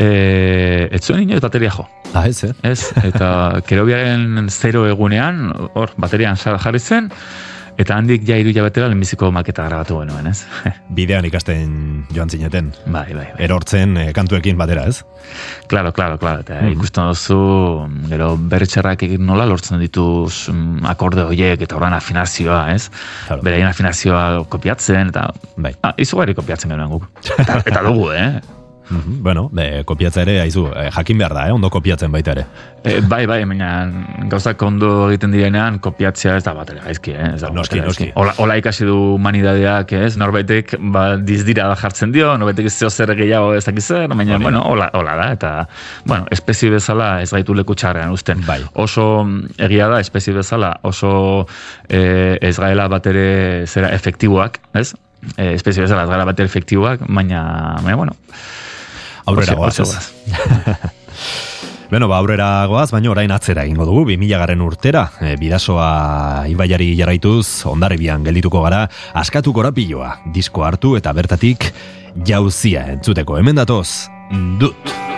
e, ez zuen inoiz bateria jo. Ah, ez, eh? Ez, eta kerobiaren zero egunean, hor, baterian jarri zen, eta handik ja iru jabetera lehenbiziko maketa grabatu genuen, ez? Bidean ikasten joan zineten. bai, bai, bai. Erortzen eh, kantuekin batera, ez? Claro, claro, claro. Eta Mhm. ikusten duzu, gero berretxerrak egin nola lortzen dituz mm, akorde horiek eta horren afinazioa, ez? Claro. Beraien afinazioa kopiatzen, eta Bai. ah, izugarri kopiatzen genuen guk. Eta, eta dugu, eh? Mhm, Bueno, de, kopiatza ere, aizu, eh, jakin behar da, eh? ondo kopiatzen baita ere. E, bai, bai, baina gauzak ondo egiten direnean kopiatzea ez da bat ere gaizki, eh? Ez da Noski, batere gaizki. noski. Ola, ola ikasi du humanidadeak, ez? Norbaitek ba, dizdira jartzen dio, norbaitek ez zeo zer gehiago ez dakiz zer, baina, Hori. bueno, hola, hola da, eta, bueno, espezie bezala ez gaitu leku txarrean usten. Bai. Oso mm, egia da, espezie bezala, oso eh, ez gaela bat ere zera efektiboak, ez? Eh, espezie bezala ez gaela bat efektiboak, baina, baina, bueno, Aurrera goaz? Beno, ba, aurrera goaz, baina orain atzera egingo dugu, 2000 garren urtera, e, bidasoa ibaiari jarraituz, ondarribian geldituko gara, askatu korapiloa, disko hartu eta bertatik jauzia entzuteko, hemen datoz, dut.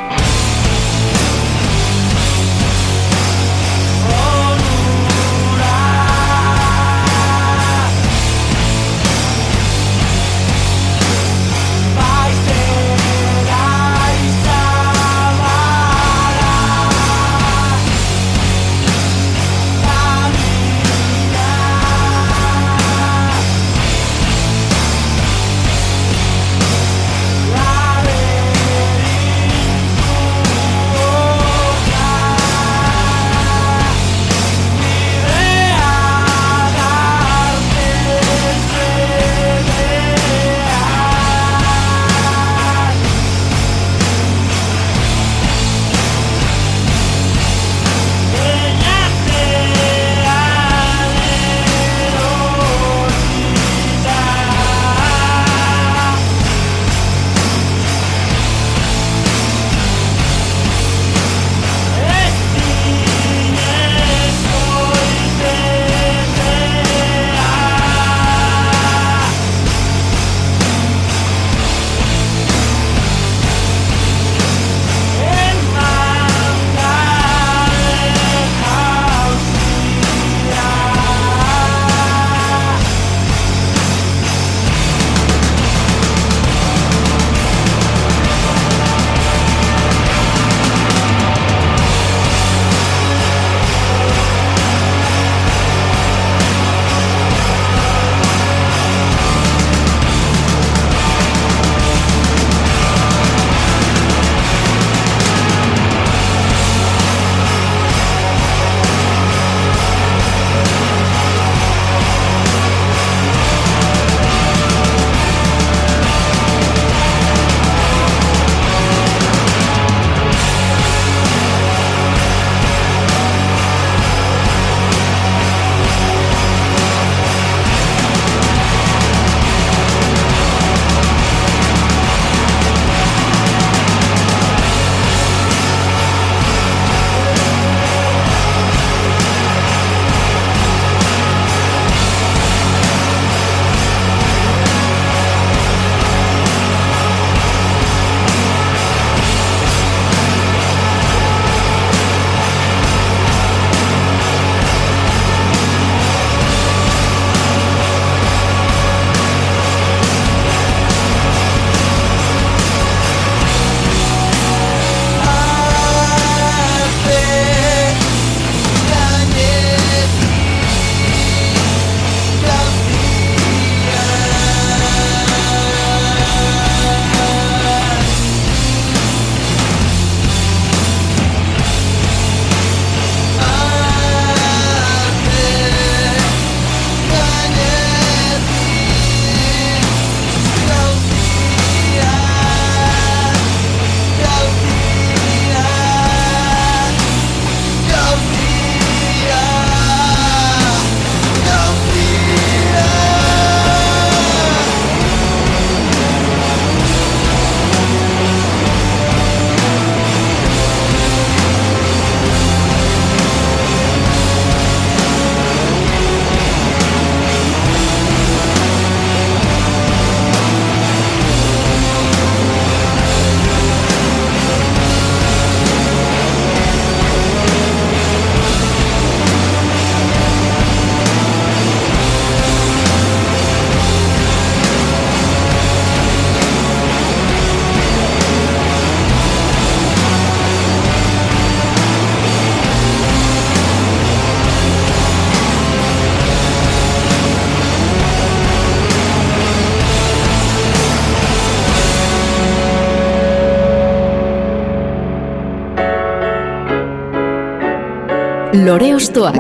Lore Ostoak.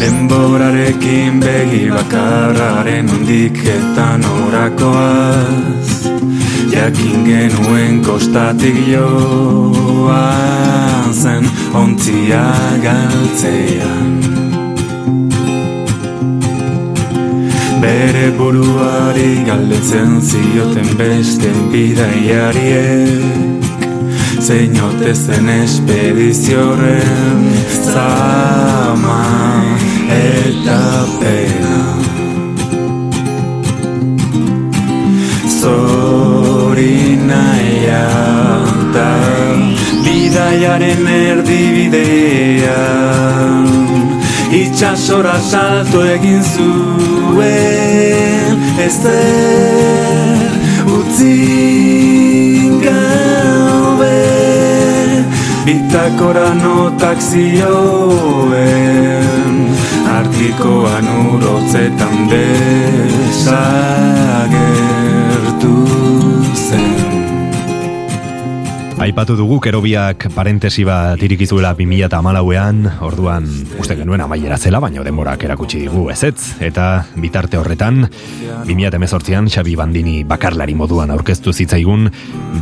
Denborarekin begi bakarraren undik eta norakoaz Jakin genuen kostatik joan zen ontzia galtzean Bere buruari galdetzen zioten beste bidaiariek Zeinote zen espedizioren zama eta pena. Zorinaia da bidaiaren erdibidean Itxasora salto egin zuen Ezer utzi gabe. Bitakora notak zioen Artikoan urotzetan desagertu Aipatu dugu kerobiak parentesi bat irikizuela 2008an, orduan uste genuen amaiera zela, baina denborak erakutsi digu ezetz, eta bitarte horretan, 2018an Xabi Bandini bakarlari moduan aurkeztu zitzaigun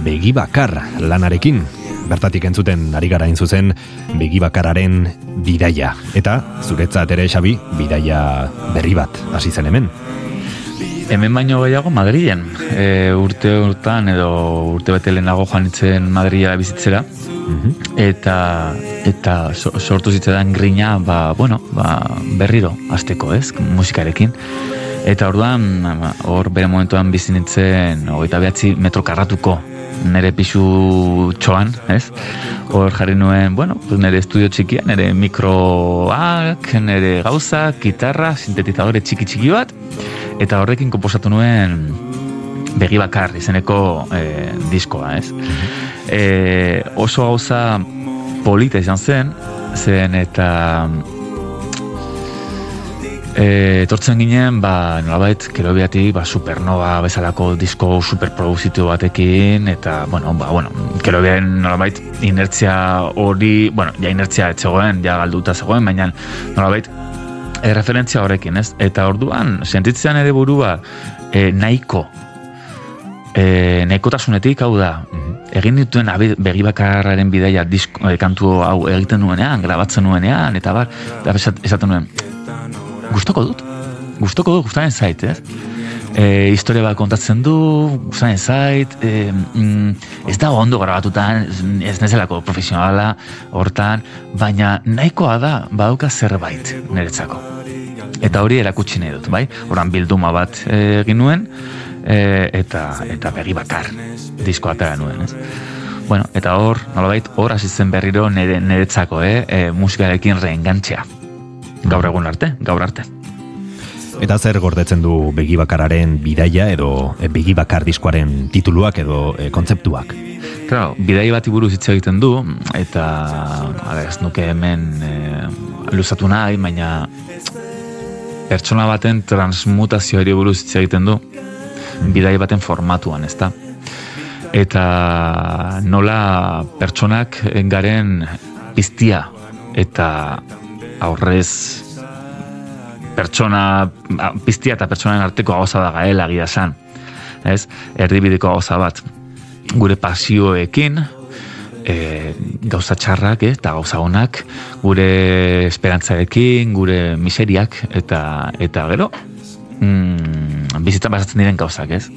begi bakar lanarekin, bertatik entzuten ari gara zuzen begi bakararen bidaia. Eta, zuretzat ere Xabi, bidaia berri bat hasi zen hemen. Hemen baino gehiago Madrilen. E, urte urtan edo urte bete lehenago joan itzen Madrila bizitzera. Eta eta so- sortu zitzaidan grina, ba, bueno, ba, berriro azteko, ez, musikarekin. Eta orduan, hor bere momentuan bizi nintzen, hogeita behatzi metro karratuko nere pisu txoan, ez? Hor jarri nuen, bueno, pues nere estudio txikia, nere mikroak, nere gauzak, gitarra, sintetizadore txiki txiki bat, eta horrekin komposatu nuen begi bakar izeneko e, diskoa, ez? E, oso gauza polita izan zen, zen eta e, etortzen ginen, ba, nolabait, kerobiatik, ba, supernova bezalako disko superproduzitu batekin, eta, bueno, ba, bueno, kerobiaren nolabait, inertzia hori, bueno, ja inertzia etzegoen, ja galduta zegoen, baina nolabait, e, referentzia horrekin, ez? Eta orduan, sentitzean ere burua e, nahiko, e, nahikotasunetik, hau da, egin dituen begi bakarraren bidaia disko, e, kantu hau egiten nuenean, grabatzen nuenean, eta bar, eta esat- esaten nuen, gustoko dut, gustoko dut, gustaren zait, ez? E, historia bat kontatzen du, gustaren zait, e, mm, ez dago ondo grabatutan, ez- ez nezelako profesionala hortan, baina nahikoa da, badauka zerbait niretzako. Eta hori erakutsi nahi dut, bai? Horan bilduma bat eh, egin nuen, e, eta, eta begi bakar disko atara nuen, ez? Bueno, eta hor, nolabait, hor hasi zen berriro nire, niretzako, eh? E, musikarekin reengantzea. Gaur egun arte, gaur arte. Eta zer gordetzen du begi bakararen bidaia edo e, begi bakar diskoaren tituluak edo e, kontzeptuak. Claro, bidai bati buruz hitz egiten du, eta a ber, ez nuke hemen e, luzatu nahi, baina pertsona baten transmutazioari buruz hitz egiten du, bidai baten formatuan, ezta? Eta nola pertsonak garen piztia eta aurrez pertsona, piztia eta pertsonaren arteko gauza da gaela gira san. Ez? Erdibideko gauza bat gure pasioekin, e, gauza txarrak eh, eta gauza onak, gure esperantzarekin, gure miseriak eta eta gero mm, bizitzan pasatzen diren gauzak, ez?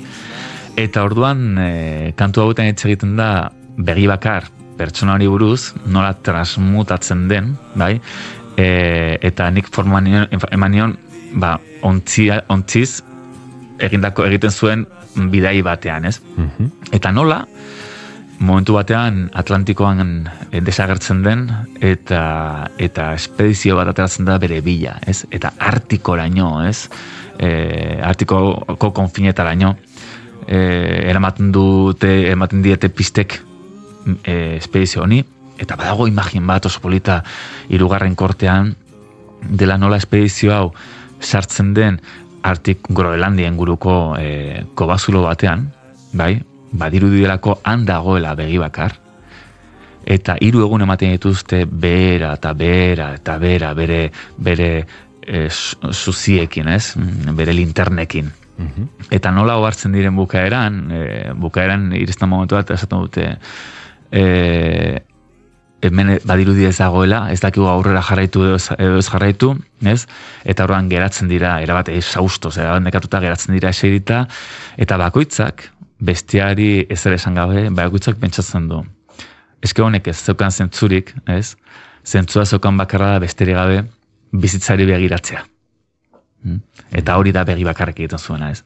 Eta orduan e, kantu hauetan hitz egiten da begi bakar pertsonari buruz, nola transmutatzen den, bai? E, eta nik forma eman nion, ba, ontzia, ontziz egindako egiten zuen bidai batean, ez? Eta nola, momentu batean Atlantikoan eh, desagertzen den eta eta espedizio bat ateratzen da bere bila, ez? Eta Artikoraino, ez? E, Artikoko konfinetaraino e, eramaten dute, ematen diete pistek e, espedizio honi eta badago imagin bat oso polita hirugarren kortean dela nola espedizio hau sartzen den Artik Groenlandia inguruko e, kobazulo batean, bai, badirudielako han dagoela begi bakar, eta hiru egun ematen dituzte bera eta bera eta bera bere bere e, zuziekin, ez? Mm, bere linternekin. Eta nola hobartzen diren bukaeran, e, bukaeran iristen momentu bat esaten dute e, hemen badirudi ez dagoela, ez dakigu aurrera jarraitu edo ez- jarraitu, ez? Eta horrean geratzen dira, erabat esausto, erabat nekatuta geratzen dira eserita, eta bakoitzak, bestiari ez ere esan gabe, bakoitzak pentsatzen du. Eske honek ez zeukan zentzurik, ez? Zentzua zeukan bakarra da besterik gabe, bizitzari begiratzea. Mm? Eta hori da begi bakarrik egiten zuena, ez?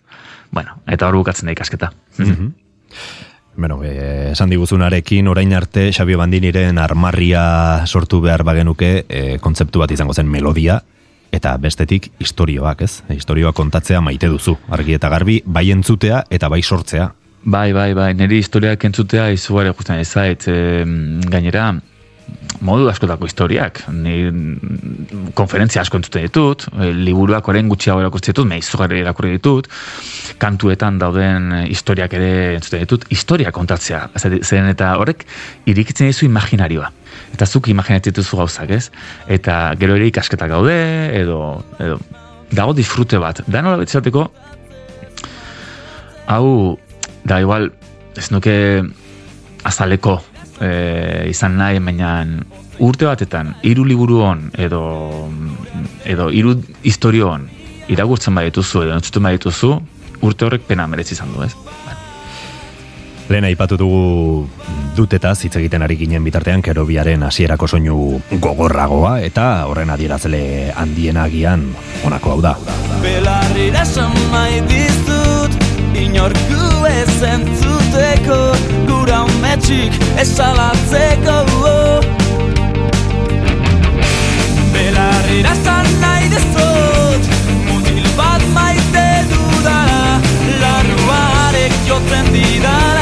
Bueno, eta hor bukatzen da ikasketa. Bueno, eh, esan diguzunarekin orain arte Xabi Bandiniren armarria sortu behar bagenuke e, kontzeptu bat izango zen melodia eta bestetik istorioak, ez? Istorioak kontatzea maite duzu, argi eta garbi, bai entzutea eta bai sortzea. Bai, bai, bai, niri historiak entzutea izugarri guztien ezait, e, gainera, modu askotako historiak. Ni konferentzia asko entzuten ditut, e, liburuak orain gutxiago irakurtzen ditut, me izugarri irakurri ditut, kantuetan dauden e, historiak ere entzuten ditut, historia kontatzea. Zer- Zeren eta horrek irikitzen dizu imaginarioa. Eta zuk imaginatzen dituzu gauzak, ez? Eta gero ere ikasketak gaude, edo, edo dago disfrute bat. Da nola betzateko, hau, da igual, ez nuke azaleko e, izan nahi, baina urte batetan, hiru liburu hon, edo, edo hiru historio hon, iragurtzen badituzu, edo entzuten badituzu, urte horrek pena merezi izan du, ez? Lehen aipatu dugu dutetaz hitz egiten ari ginen bitartean kerobiaren hasierako soinu gogorragoa eta horren adierazle handiena agian honako hau da. Belarrira esan nahi dizut Inorku ez entzuteko Gura umetxik esalatzeko Belarrira esan nahi dizut Mutil bat maite dudala Larruarek jotzen didala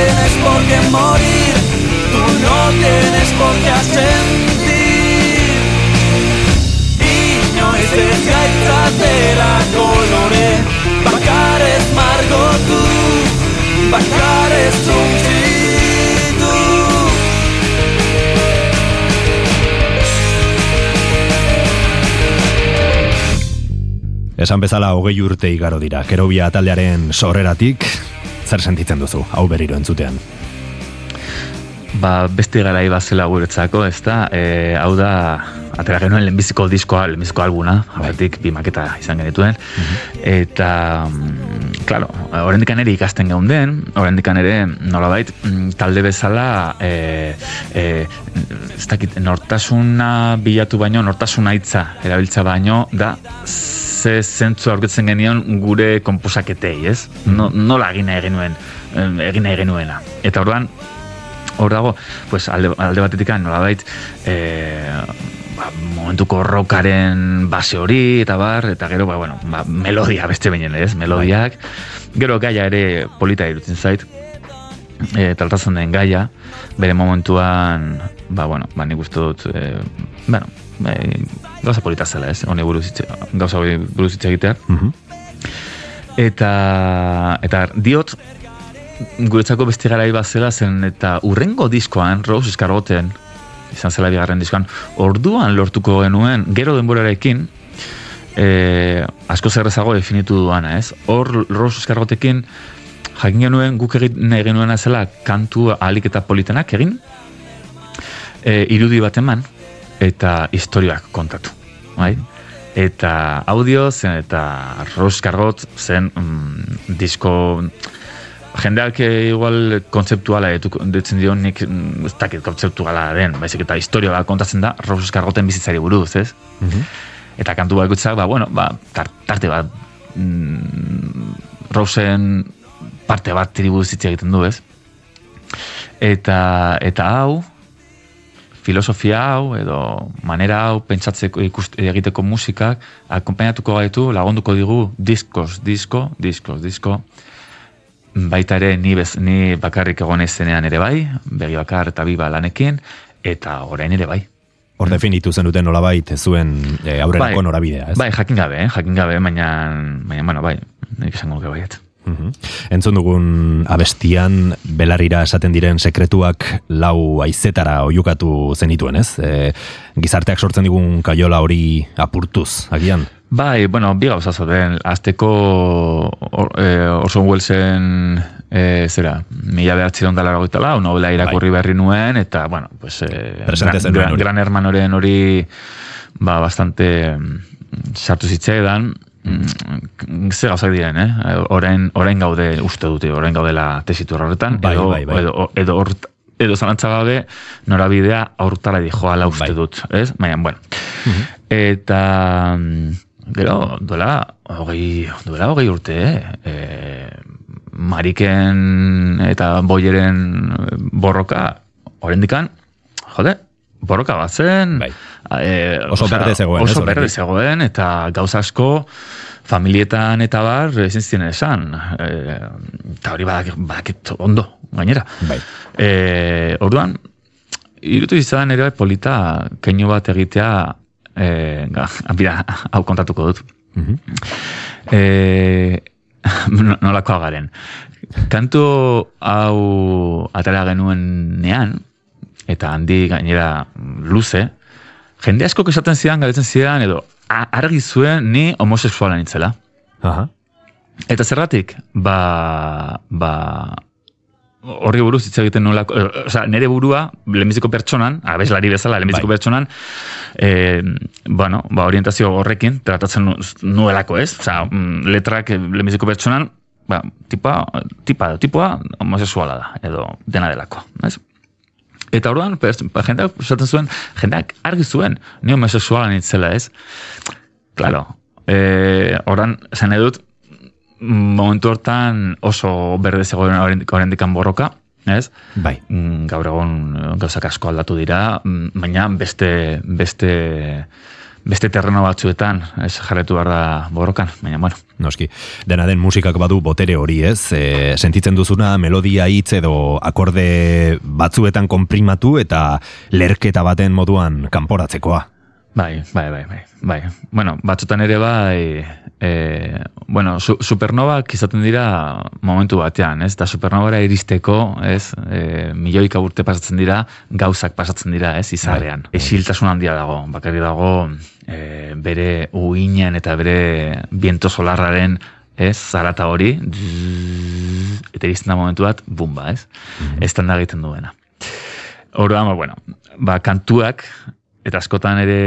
tienes por qué morir Tú no tienes por qué sentir Inoiz ez gaitzatera kolore Bakarez margotu Bakarez suntsitu Esan bezala hogei urte igaro dira, kerobia taldearen sorreratik, zer sentitzen duzu, hau berriro entzutean. Ba, beste garai bazela guretzako, ez da, e, hau da, atera genuen lehenbiziko diskoa, lehenbiziko albuna, abetik bi maketa izan genituen, eta, mm, claro, horrendik ere ikasten geunden, horrendik ere, nolabait, mm, talde bezala, e, e, ez dakit, nortasuna bilatu baino, nortasuna hitza erabiltza baino, da, ze zentzu aurkitzen genion gure konposaketei, ez? No, nola egin nahi genuen, egin nahi genuena. Eta orduan, hor dago, pues alde, alde batetik nolabait, e, ba, momentuko rockaren base hori, eta bar, eta gero, ba, bueno, ba, melodia beste beinen, ez? Melodiak. Gero gaia ere polita irutzen zait, e, tratatzen den gaia, bere momentuan, ba, bueno, ba, nik uste dut, e, bueno, e, gauza polita zela, ez? Honi buruz hitz, gauza hori buruz hitz egitea. Mhm. Eta, eta diot, guretzako beste garai bat zela zen, eta urrengo diskoan, Rose Eskargoten, izan zela bigarren diskoan, orduan lortuko genuen, gero denborarekin, e, asko zerrezago definitu duana, ez? Hor Rose Eskargotekin, jakin genuen guk egin nahi genuena zela kantu ahalik eta politenak egin, e, irudi bat eman, eta historiak kontatu, bai? Eta audio zen, eta Eskargot zen mm, disko jendeak igual kontzeptuala etu, ditzen dio nik mm, ez dakit kontzeptuala den, baizik eta historia bat kontatzen da Rose Eskargoten bizitzari buruz, ez? Eta kantu bakoitzak, ba, bueno, ba, tar- tarte bat mm, Rosen parte bat tribu hitz egiten du, ez? Eta, eta hau, filosofia hau edo manera hau pentsatzeko ikust, egiteko musikak akompainatuko gaitu lagunduko digu diskos, disko, diskos, disko baita ere ni, bez, ni bakarrik egon zenean ere bai, begi bakar eta biba lanekin, eta orain ere bai. Hor definitu zen duten nolabait zuen e, aurrerako Bai. norabidea, ez? Bai, jakin gabe, eh? jakin gabe, baina, baina, bueno, bai, nik esango nuke baiet. Mhm. Entzun dugun abestian belarrira esaten diren sekretuak lau aizetara oiukatu zenituen, ez? E, gizarteak sortzen digun kaiola hori apurtuz, agian? Bai, bueno, bi gauza zauden, azteko or, eh, Orson Wellesen eh, zera, mila behatziron dala lau, novela irakurri berri nuen, eta, bueno, pues, Presente gran, gran, gran hermanoren hori, ba, bastante sartu zitzaidan, mm, ze gauzak diren, eh? Orain, orain gaude uste dute, orain gaudela tesitu horretan, Bai, edo, bai, bai. edo, edo, hort- edo zalantza gabe norabidea aurtara dijoala uste Bai. dut, ez? Baina, bueno. Eta, mm, gero, duela, hogei, duela hogei urte, eh? E, mariken eta boieren borroka, orendikan, jode, borroka bat zen, Bai. e, Oso berde zegoen, Oso berde zegoen, eta gauza asko, familietan eta bar, ezin ziren esan. E, eta hori badakit, badakit ondo, gainera. Bai. E, orduan, irutu izan ere polita keinu bat egitea e, ga, bira, hau kontatuko dut. Mhm. E, no- nolakoa garen. Kantu hau atera genuen nean, eta handi gainera luze, jende asko esaten zidan, galdetzen zidan, edo argi zuen ni homosexuala nintzela. Aha. Eta zerratik, ba, ba, horri buruz hitz egiten nolako, eh, osea, nere burua, lehenbiziko pertsonan, abeslari bezala, lehenbiziko Bai. pertsonan, eh, bueno, ba, orientazio horrekin, tratatzen nu- nuelako, ez? Osea, mm, letrak lehenbiziko pertsonan, ba, tipa, tipa, tipoa homosexuala da, edo dena delako, ez? Eta orduan, ba, jendeak esaten zuen, jendeak argi zuen, ni homosexuala nintzela, ez? Claro, eh, oran, esan edut, momentu hortan oso berde zegoen oraindik- borroka, ez? Bai. Mm, Gaur egun eh, gauzak asko aldatu dira, mm, baina beste beste beste terreno batzuetan ez jarretu behar da borrokan, baina bueno. Noski, dena den musikak badu botere hori, ez? E, sentitzen duzuna melodia hitz edo akorde batzuetan konprimatu eta lerketa baten moduan kanporatzekoa. Bai, bai, bai, bai, bai. Bueno, batzutan ere bai, e, bueno, su, supernovak izaten dira momentu batean, ez? Da supernovara iristeko, ez? E, milioika urte pasatzen dira, gauzak pasatzen dira, ez? Izarean. Bai. Esiltasun handia dago, bakarri dago e, bere uinen eta bere biento solarraren, ez? Zarata hori, eta iristen da momentu bat, bumba, ez? Ez da egiten duena. Orduan, ba, bueno, ba, kantuak, eta askotan ere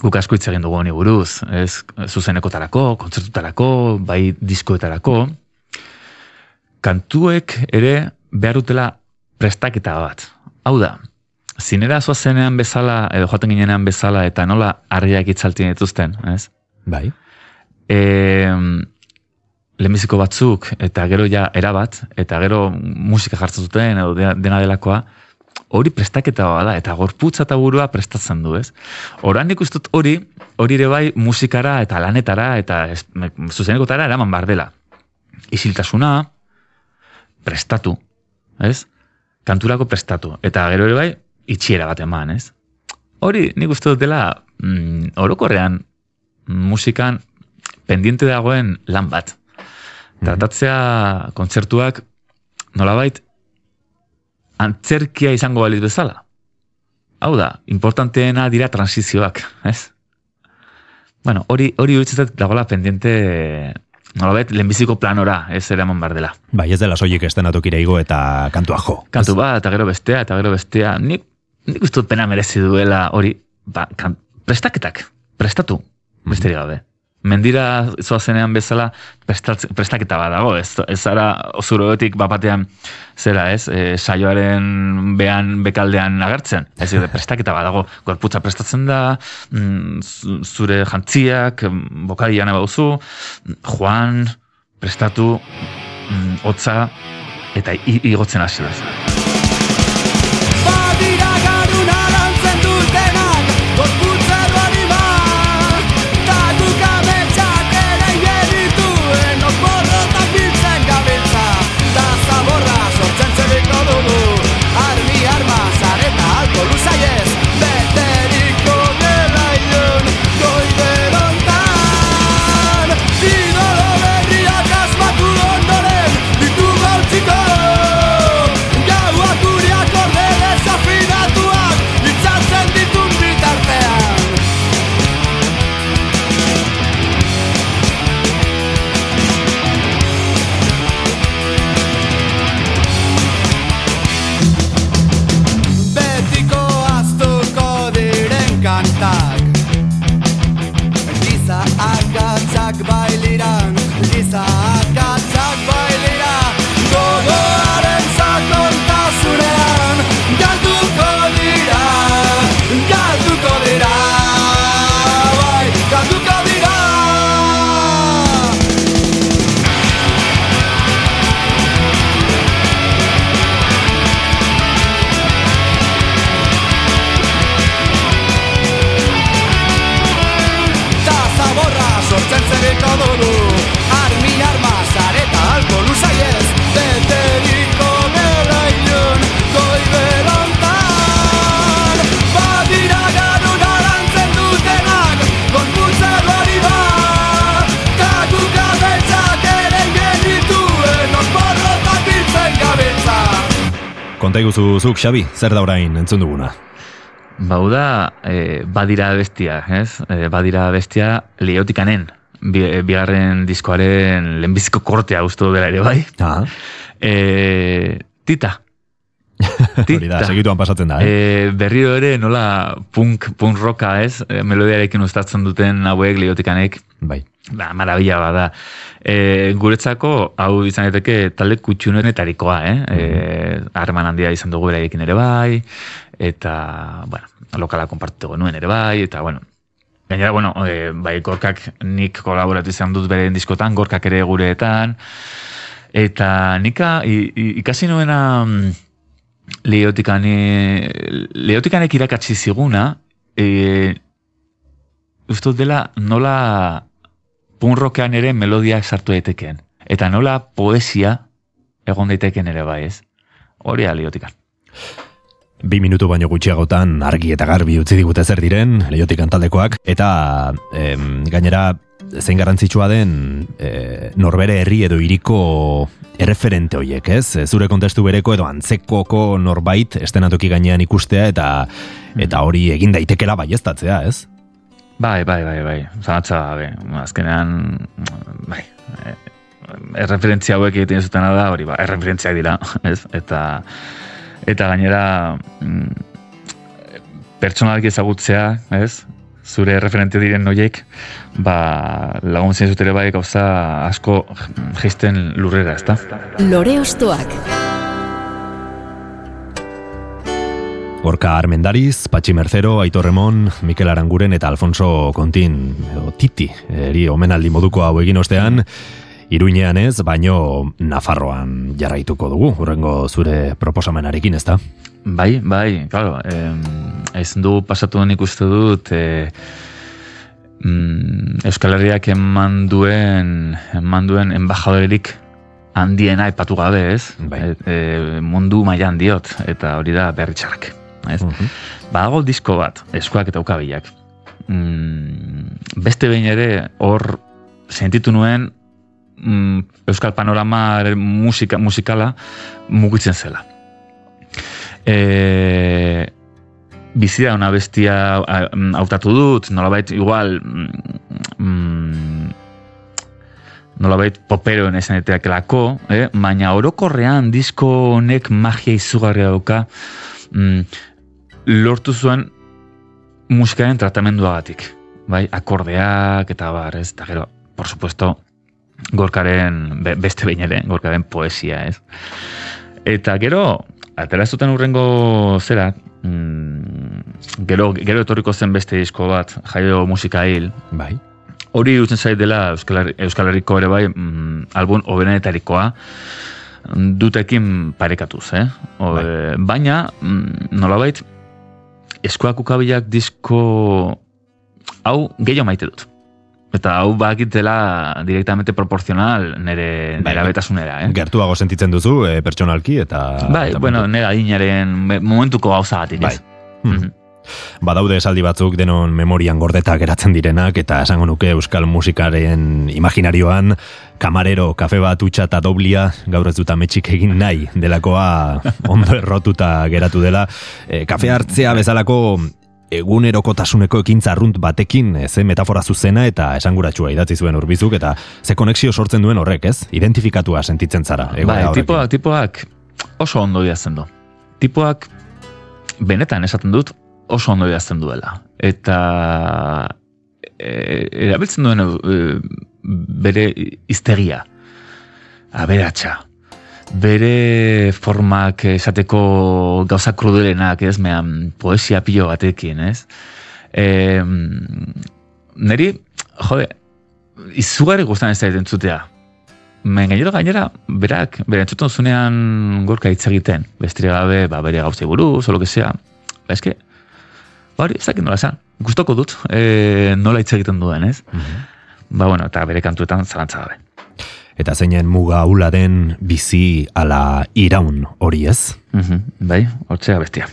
guk asko hitz egin dugu honi buruz, ez zuzenekotarako, kontzertutarako, bai diskoetarako, kantuek ere behar dutela prestaketa bat. Hau da, zinera zoazenean bezala, edo joaten ginenean bezala, eta nola harriak itzaltien dituzten, ez? Bai. e, lehenbiziko batzuk, eta gero ja erabat, eta gero musika jartzen zuten, edo dena, delakoa, hori prestaketa bada, eta gorputza eta burua prestatzen du, ez? Horan dut hori, hori ere bai musikara eta lanetara, eta ez, zuzenekotara eraman bar dela. Isiltasuna, prestatu, ez? Kanturako prestatu. Eta gero ere bai, itxiera bat eman, ez? Hori nik uste dut dela, mm, orokorrean, musikan pendiente dagoen lan bat. Tratatzea kontzertuak nolabait antzerkia izango baliz bezala. Hau da, importanteena dira transizioak, ez? Bueno, hori hori uritzetat dagoela pendiente nolabait lehenbiziko planora, ez eraman bar dela. Bai, ez dela soilik estenatokira igo eta kantua jo. Kantu bat, eta gero bestea, eta gero bestea. Nik, nik uste pena merezi duela hori, ba, kan, prestaketak, prestatu, besterik gabe. Mendira zoazenean bezala prestaketa bat dago, ez, ez zara zuroetik bapatean zera ez, e, saioaren behan bekaldean agertzen, ez de prestaketa bat dago, gorputza prestatzen da, mm, zu- zure jantziak, mm, bokadian bauzu, joan, prestatu, mm, hotza, eta igotzen hasi da. Badira Konta iguzu zuk, Xabi, zer da orain entzun duguna? Bau da, e, badira bestia, ez? E, badira bestia leotikanen, bi, e, bigarren diskoaren lehenbiziko kortea uste dela ere bai. Ah, E, tita. hori da, segituan pasatzen da, eh? E, berriro ere nola punk, punk rocka ez, e, melodiarekin ustatzen duten hauek leotikanek, Bai. ba, marabila bada. E, guretzako, hau izan daiteke talde kutxunenetarikoa, eh? E, harreman handia izan dugu beraiekin ere bai, eta, bueno, lokala konpartitu genuen ere bai, eta, bueno, Gainera, bueno, e, bai, gorkak nik kolaboratu izan dut bere diskotan, gorkak ere gureetan, eta nika i, i, ikasi nuena mm, leotikane, leotikanek irakatsi ziguna, e, uste dut dela nola punrokean ere melodia sartu daiteken. Eta nola poesia egon daiteken ere bai ez. Hori da leotikan. Bi minutu baino gutxiagotan argi eta garbi utzi digute zer diren, leiotik taldekoak eta em, gainera zein garrantzitsua den e, norbere herri edo hiriko erreferente hoiek, ez? Zure kontestu bereko edo antzekoko norbait estenatoki gainean ikustea eta eta hori egin daitekela baieztatzea, ez? Bai, bai, bai, bai. Zanatza, gabe. azkenean, bai, erreferentzia hauek egiten zutena da, hori, ba, erreferentziak dira, ez? Eta, eta gainera, mm, pertsonalki ezagutzea, ez? Zure referente diren noiek, ba, laguntzen zut ere bai gauza asko geisten lurrera, ezta? Lore Ostoak. Gorka Armendariz, Patxi Mercero, Aitor Remon, Mikel Aranguren eta Alfonso Kontin, edo Titi, eri omenaldi moduko hau egin ostean, Iruinean ez, baino Nafarroan jarraituko dugu, urrengo zure proposamenarekin, ezta? Bai, bai, claro, eh, ezin du pasatu nik uste dut eh, mm, Euskal Herriak eman duen, eman duen embajadorerik handiena aipatu gabe, ez? Bai. E, e, mundu mailan diot, eta hori da berritxarrak. Ez? Mhm. Badago disko bat, eskuak eta ukabilak. Mm, beste behin ere, hor sentitu nuen mm, Euskal Panorama musika, musikala mugitzen zela. E, bizia una bestia mm, hautatu dut, nolabait igual mm, nolabait poperoen esan eteakelako, eh? baina orokorrean disko honek magia izugarria dauka mm, lortu zuen musikaren tratamenduagatik. Bai, akordeak eta bar, ez? Eta gero, por supuesto, gorkaren, be- beste behin ere, gorkaren poesia, ez? Eta gero, atera zuten urrengo zera, mm, gero, gero etorriko zen beste disko bat, jaio musika hil, Bai. hori irutzen zait dela Euskal, Euskal Herriko ere bai mm, album hoberenetarikoa dutekin parekatuz, eh? O, Bai. eh, Baina, mm, nolabait, eskuak ukabilak disko hau gehiago maite dut. Eta hau bakitela directamente proporcional nire, Bai, nire abetasunera, eh? Gertuago sentitzen duzu, e, pertsonalki, eta... Bai, eta bueno, nire adinaren me- momentuko gauza gatik, Bai. ez? Hmm. Badaude esaldi batzuk denon memorian gordeta geratzen direnak eta esango nuke euskal musikaren imaginarioan kamarero, kafe bat utxa eta doblia gaur ez dut ametxik egin nahi delakoa ondo errotuta geratu dela. E, kafe hartzea bezalako egunerokotasuneko ekintza arrunt batekin e, ze metafora zuzena eta esanguratsua idatzi zuen urbizuk eta ze konexio sortzen duen horrek, ez? Identifikatua sentitzen zara. Bai, tipoak, tipoak oso ondo idazten du. Tipoak, benetan esaten dut, oso ondo idazten duela. Eta e, erabiltzen duen e, bere iztegia, aberatsa, bere formak esateko gauza krudelenak, ez, mehan poesia pilo batekin, ez? E, neri, jode, izugarri gustan ez da entzutea. Men gainera gainera, berak, bere entzuten zunean gorka hitz egiten, bestire gabe, ba, bere gauzei buruz, o lo que sea. Ba, eske, ba, hori, ez dakit nola esan. Gustoko dut, e, nola hitz egiten duen, ez? Mhm. ba, bueno, eta bere kantuetan zalantza gabe. Eta zeinen muga hula den bizi ala iraun hori ez? Mhm, bai, hortzea bestia.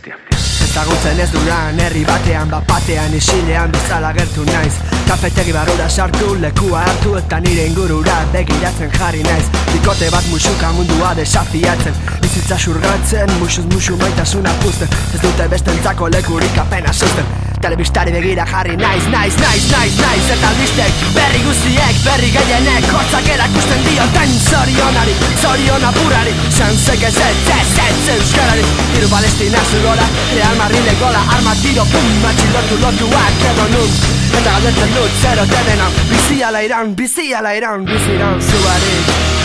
Ezagutzen ez duran herri batean Bapatean isilean bezala gertu naiz. Kafetegi barrura sartu lekua hartu Eta nire ingurura begiratzen jarri naiz. Bikote bat musuka mundua desafiatzen Bizitza xurgatzen, musuz musu maitasuna puzten Ez dute bestentzako lekurik apena susten Telebistari begira jarri naiz, naiz, naiz, naiz, naiz. Eta albistek berri guztiek, berri gehienek Hortzak erakusten dioten zorionari, zorion apurari. Sanzek ez ez, ez, ez, euskarari. Hiru palestina zugora, Real Madrid gola Arma tiro, pum, matxilotu lotuak edo nun. Eta galdetzen dut, zero denena Bizi ala iran, bizi ala iran, bizi iran zuarik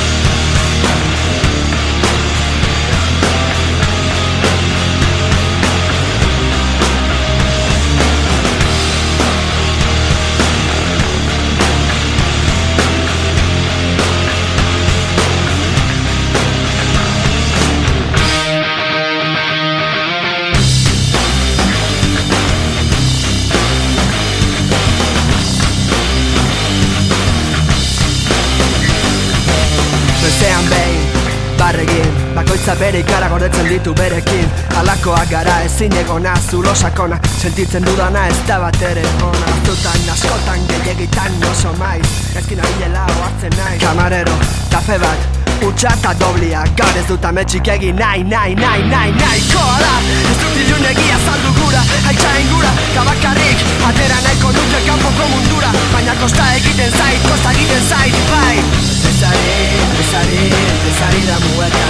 Bakoitza bere ikara gordetzen ditu berekin. Alakoak gara ezin egona zulo sakona. Sentitzen dudana ez da bat ere ona. Azutan, askotan, gehiagitan oso maiz. Ezkin abilela oartzen nahi Kamarero, kafe bat, Utsa eta doblia. Gaur ez dut ametsik egin nahi, nahi, nahi, nahi, nahi Koala, ez dut ilun egia saldu gura Haitxa ingura, tabakarrik Atera nahiko nuke kanpoko mundura. Baina kosta egiten zait, kosta egiten zait, bai Bezari, bezari, bezari da mueta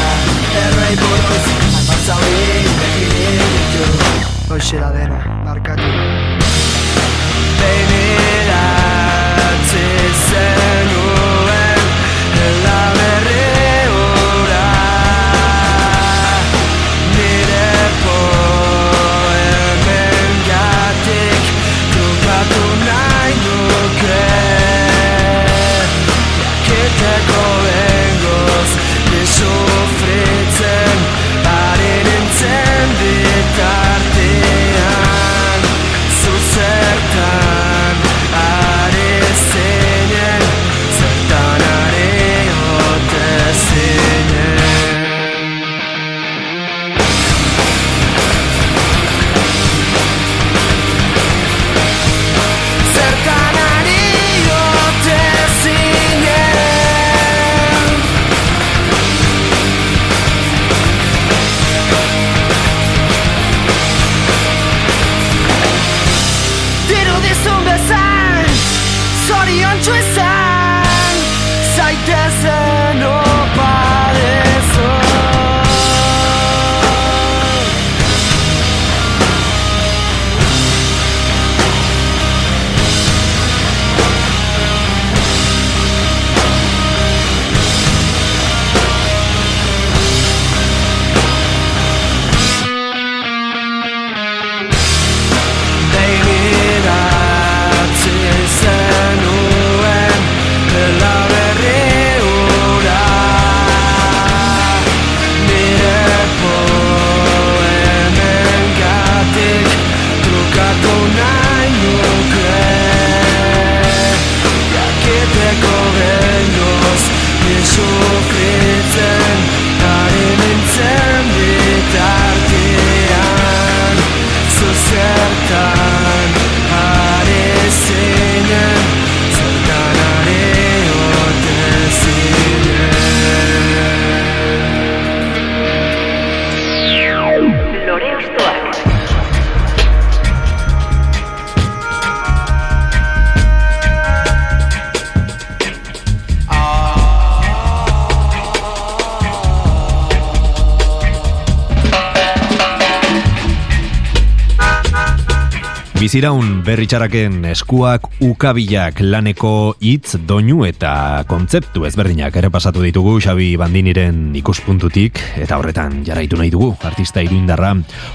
Errei buruz, albatzauri, begirik ditu Hoxe da dena, barkatu Beneratze zenuen Biziraun berritxaraken eskuak ukabilak laneko hitz doinu eta kontzeptu ezberdinak ere pasatu ditugu Xabi Bandiniren ikuspuntutik eta horretan jarraitu nahi dugu artista iruindarra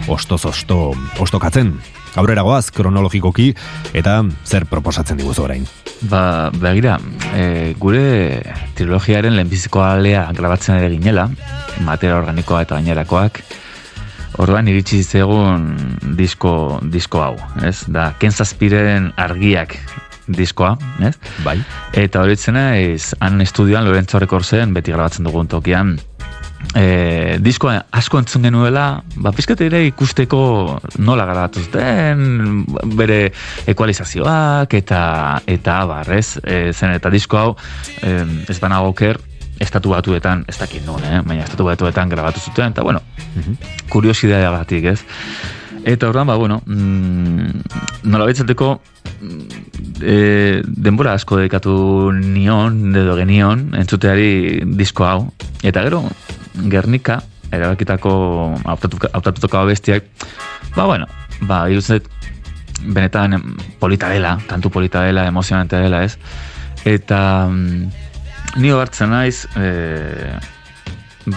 ostoz osto ostokatzen. Aurrera goaz kronologikoki eta zer proposatzen diguzu orain. Ba, begira, e, gure trilogiaren lehenbiziko alea grabatzen ere ginela, material organikoa eta gainerakoak, Orduan iritsi zegun disko, disko hau, ez? Da, Ken Zazpiren argiak diskoa, ez? Bai. Eta hori ez, han estudioan Lorenzo Rekordzen beti grabatzen dugun tokian, e, diskoa asko entzun genuela, ba, pizkete ere ikusteko nola garatuz den, bere ekualizazioak, eta eta abar, ez? E, zen eta disko hau, e, ez banago oker, estatu batuetan, ez dakit non, eh? baina estatu batuetan grabatu zuten, eta bueno, kuriosidadea batik, ez? Eta orduan, ba, bueno, mm, nola betzateko e, denbora asko dedikatu nion, edo genion, entzuteari disko hau. Eta gero, Gernika, erabakitako autatutako bestiak, ba, bueno, ba, iruzet, benetan polita dela, kantu polita dela, emozionante dela, ez? Eta mm, ni hartzen naiz, e,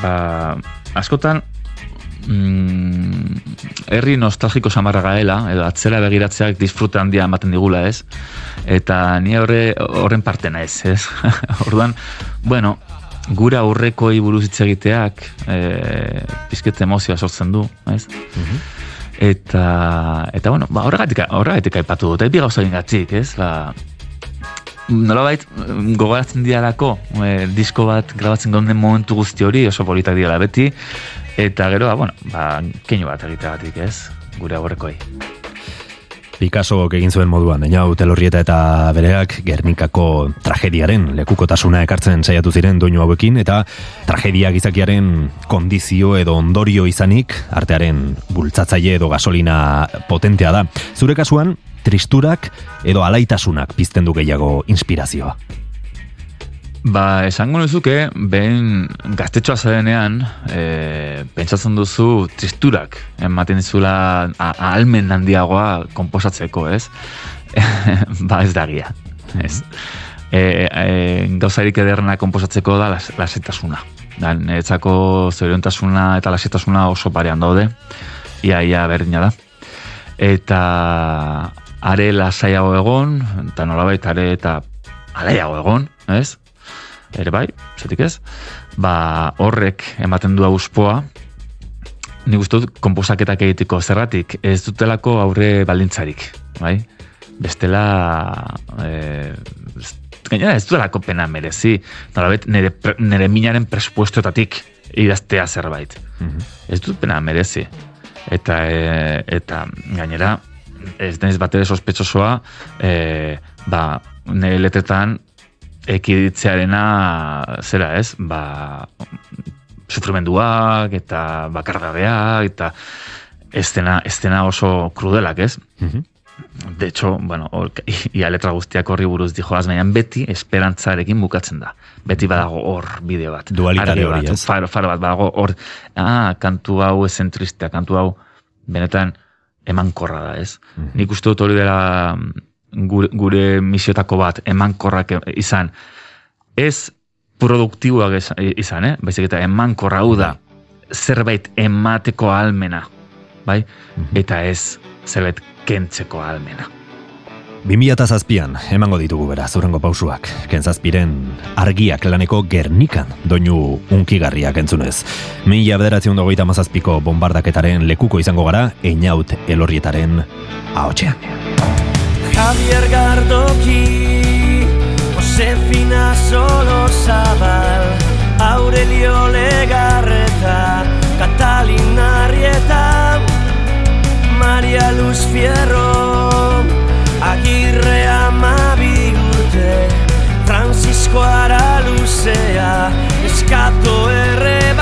ba, askotan, mm, herri nostalgiko samarra gaela, edo atzera begiratzeak disfrute handia ematen digula, ez? Eta ni horre, horren parte naiz, ez? Orduan, bueno, gura aurrekoi buruz hitz egiteak e, pizket emozioa sortzen du, ez? Eta, eta bueno, ba, horregatik, horregatik aipatu dut, ebi gauza gatik, ez? Ba, nolabait gogoratzen dialako e, disko bat grabatzen gonden momentu guzti hori oso politak diala beti eta gero, ba, bueno, ba, keinu bat egiteagatik, ez? Gure aurrekoi. Picasso egin zuen moduan, deina telorrieta eta bereak Gernikako tragediaren lekukotasuna ekartzen saiatu ziren doinu hauekin eta tragedia gizakiaren kondizio edo ondorio izanik artearen bultzatzaile edo gasolina potentea da. Zure kasuan, tristurak edo alaitasunak pizten du gehiago inspirazioa. Ba, esango nuzuke, behin gaztetxoa zarenean, e, pentsatzen duzu tristurak, ematen dizula ahalmen handiagoa komposatzeko, ez? ba, ez dagia, ez? E, e, gauzarik ederrena komposatzeko da las, lasetasuna. Da, niretzako zoriontasuna eta lasetasuna oso parean daude, ia, ia berdina da. Eta are lasaiago egon, eta nolabait are eta alaiago egon, ez? ere bai, zetik ez, ba, horrek ematen du auspoa, nik uste dut komposaketak egiteko zerratik, ez dutelako aurre baldintzarik, bai? Bestela, e, gainera ez dutelako pena merezi, nolabait nire, pre- nire minaren prespuestoetatik idaztea zerbait. Ez dut pena merezi. Eta, e, eta gainera, ez denez bat ere sospetxosoa, e, ba, nire letretan ekiditzearena zera ez, ba, sufrimenduak eta bakargabeak eta ez dena oso krudelak ez. De hecho, bueno, or, ia letra guztiak horri buruz dijoaz, baina beti esperantzarekin bukatzen da. Beti badago hor bideo bat. Dualitate hori, ez? Faro, faro bat, badago hor, ah, kantu hau esen tristea, kantu hau benetan emankorra da, ez? Nik uste dut hori dela mm, gure, gure misiotako bat, emankorrak e- izan. Ez produktiboak ez- izan, eh? Baizik eta emankorra hau da, zerbait emateko almena, bai? Eta ez zerbait kentzeko almena. 2007an emango ditugu beraz zurengo pausuak. Kentzazpiren argiak laneko Gernikan doinu unkigarriak entzunez. Mila bederatzen dagoita mazazpiko bombardaketaren lekuko izango gara, einaut elorrietaren ahotxean. Javier Gardoki, Josefina Solo Zabal, Aurelio Legarreta, Catalina Arrieta, Maria Luz Fierro, Agirre Amabi urte, Francisco Araluzea, Eskato erre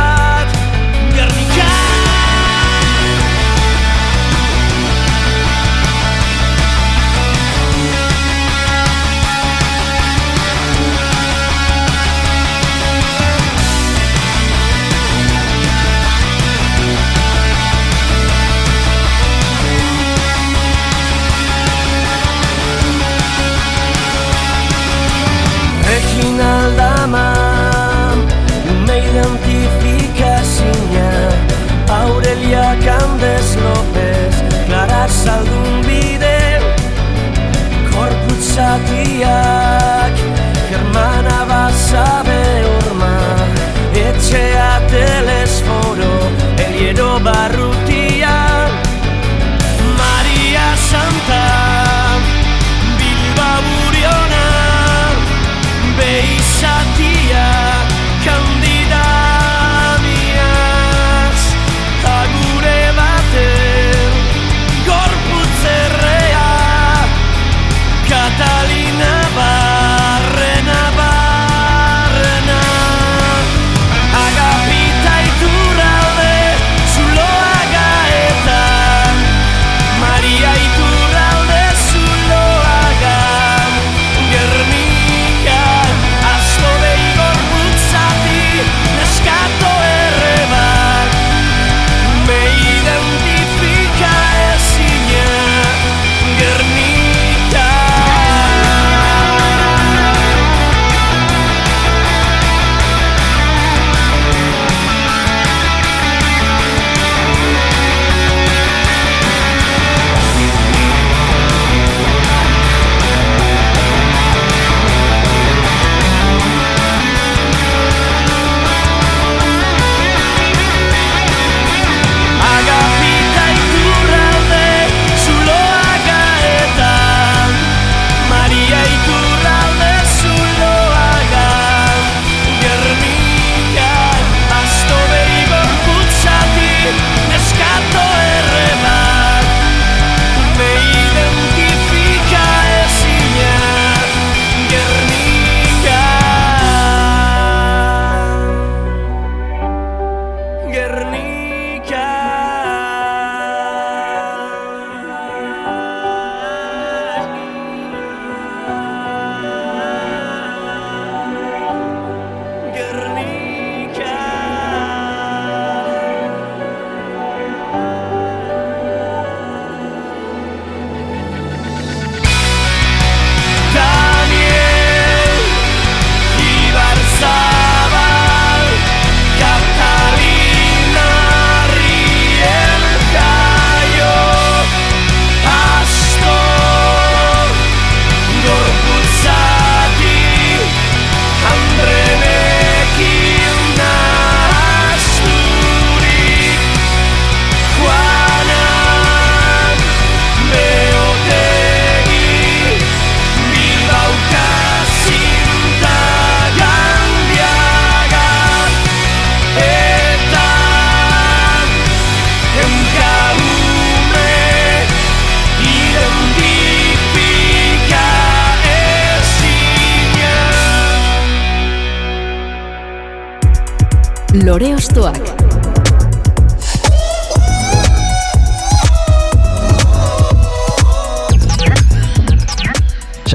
Reginalda Mam Una identifikazina Aurelia Candes López Clara Saldun bide Korputzatiak Germana Basabe Urma Etxea Telesforo Eliero Barrutia Maria Santa shot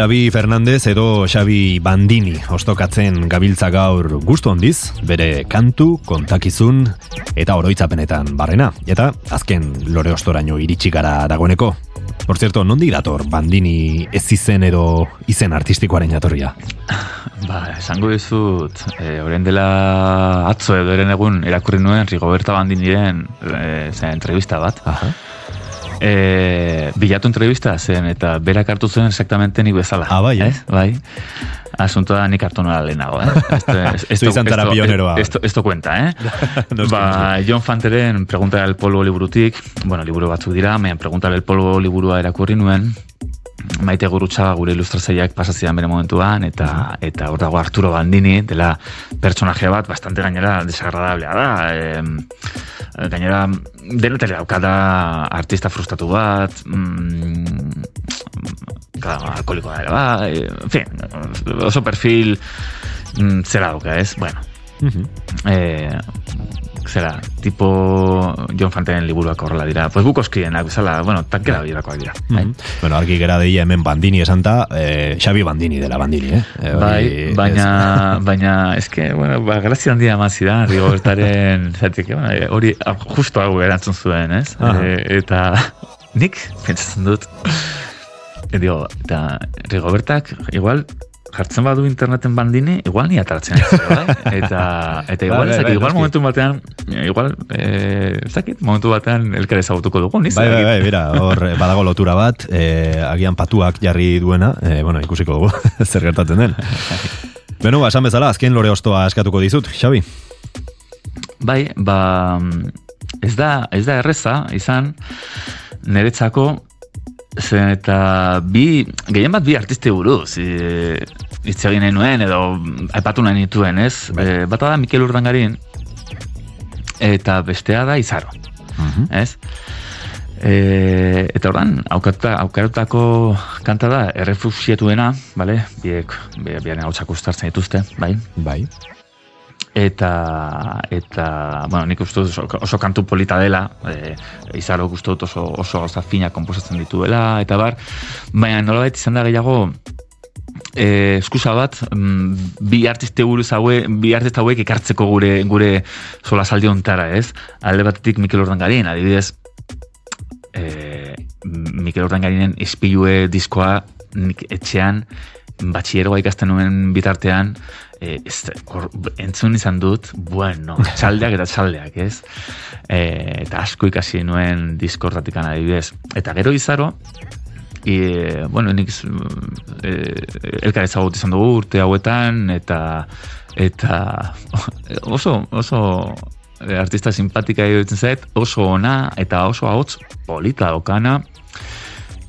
Xabi Fernandez edo Xabi Bandini ostokatzen gabiltza gaur gustu ondiz, bere kantu, kontakizun eta oroitzapenetan barrena. Eta azken lore ostoraino iritsi gara dagoeneko. Por cierto, nondi dator Bandini ez izen edo izen artistikoaren jatorria? Ba, esango dizut, e, orain dela atzo edo eren egun irakurri nuen Rigoberta Bandiniren e, zen entrevista bat. Aha. E, bilatu entrevista zen eta berak hartu zen exactamente nik bezala. Ah, bai, eh? Ez? Bai. Asunto da nik hartu nola lehenago, eh? Esto, esto, izan esto- pioneroa. Esto, esto cuenta, eh? Noski, ba, John Fanteren Pregunta del Polvo liburutik, bueno, liburu batzuk dira, mehan Pregunta del Polvo liburua erakurri nuen, maite gurutxa gure ilustrazaileak pasazidan bere momentuan, eta eta hor dago Arturo Bandini, dela pertsonaje bat, bastante gainera desagradablea da, e, gainera denetele dauka da artista frustratu bat, mm, alkoholikoa ere ba, en fin, oso perfil mm, zera dauka, ez? Bueno, eh, zera, tipo John Fantenen liburuak horrela dira. Pues guk oskienak, bezala, bueno, tankera birakoak dira. bai. Mhm. Bueno, argi gera deia hemen Bandini esanta, eh, Xabi Bandini dela Bandini, eh? Eh, Bai, ez- baina, baina, eske, bueno, ba, grazia handia emaz zidan, Rigobertaren, zatik, bueno, eh, hori, ah, justo hau erantzun zuen, ez? Aha. E, eta nik, pentsatzen dut, e, digo, eta Rigobertak, igual, jartzen badu interneten bandini, igual ni ataratzen ez, bai? Eta, eta igual, bai, ez dakit, bai, igual momentu batean, igual, eh, ez dakit, momentu batean elkar ezagutuko dugu, niz? Bai, bai, bai, bera, hor eh, badago lotura bat, eh, agian patuak jarri duena, eh, bueno, ikusiko dugu zer gertatzen den. Beno, ba, esan bezala, azken lore ostoa eskatuko dizut, Xabi. Bai, ba, ez da, ez da erreza, izan, niretzako, zen eta bi, gehien bat bi artiste buruz, e, hitz egin nahi nuen, edo aipatu nahi nituen, ez? E, bata da Mikel Urdangarin, eta bestea da Izaro, ez? E, eta ordan aukatuta, kanta da errefusiatuena, bale? Biek, bi- biaren hautsak ustartzen dituzte, bai? Bai. Eta eta bueno, nik uste oso, oso kantu polita dela, e, izaro uste dut oso, oso gauza fina komposatzen dituela, eta bar, baina nolabait izan da gehiago, e, eskusa bat, mm, bi artiste buruz haue, bi artista hauek ekartzeko gure gure sola saldi ontara, ez? Alde batetik Mikel Ordangarin, adibidez, e, Mikel Ordangarinen ispilue diskoa nik etxean batxieroa ikasten nuen bitartean e, ez, hor, entzun izan dut, bueno, txaldeak eta txaldeak, ez? E, eta asko ikasi nuen diskortatik adibidez. Eta gero izaro, e, bueno, nik e, elkar ezagut izan dugu urte hauetan, eta eta oso, oso artista simpatika iruditzen zait, oso ona eta oso ahots polita dokana,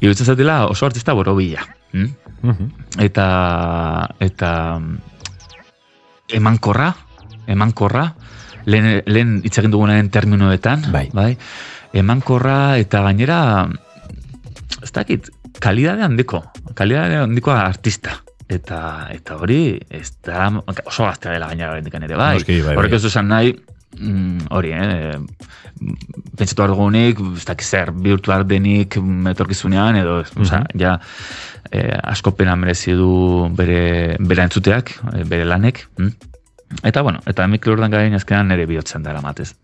iruditzen zaitela oso artista borobila. Hm? Eta, eta emankorra, emankorra, lehen, lehen hitz egin dugunaren terminoetan, Bai. bai, emankorra eta gainera, ez dakit, kalidade handiko, kalidade handiko artista. Eta, eta hori, ez da, oso gaztea dela gainera ere, bai. Noski, bai, Horrek bai. ez du esan nahi, mm, hori, eh, pentsatu behar dugunik, ez dakit zer, bihurtu behar denik mm, etorkizunean, edo, mm Mhm. ja, eh, asko pena merezi du bere, bere entzuteak, eh, bere lanek, mm? Eta, bueno, eta Mikel Urdangarin azkenan nere bihotzen dara matez.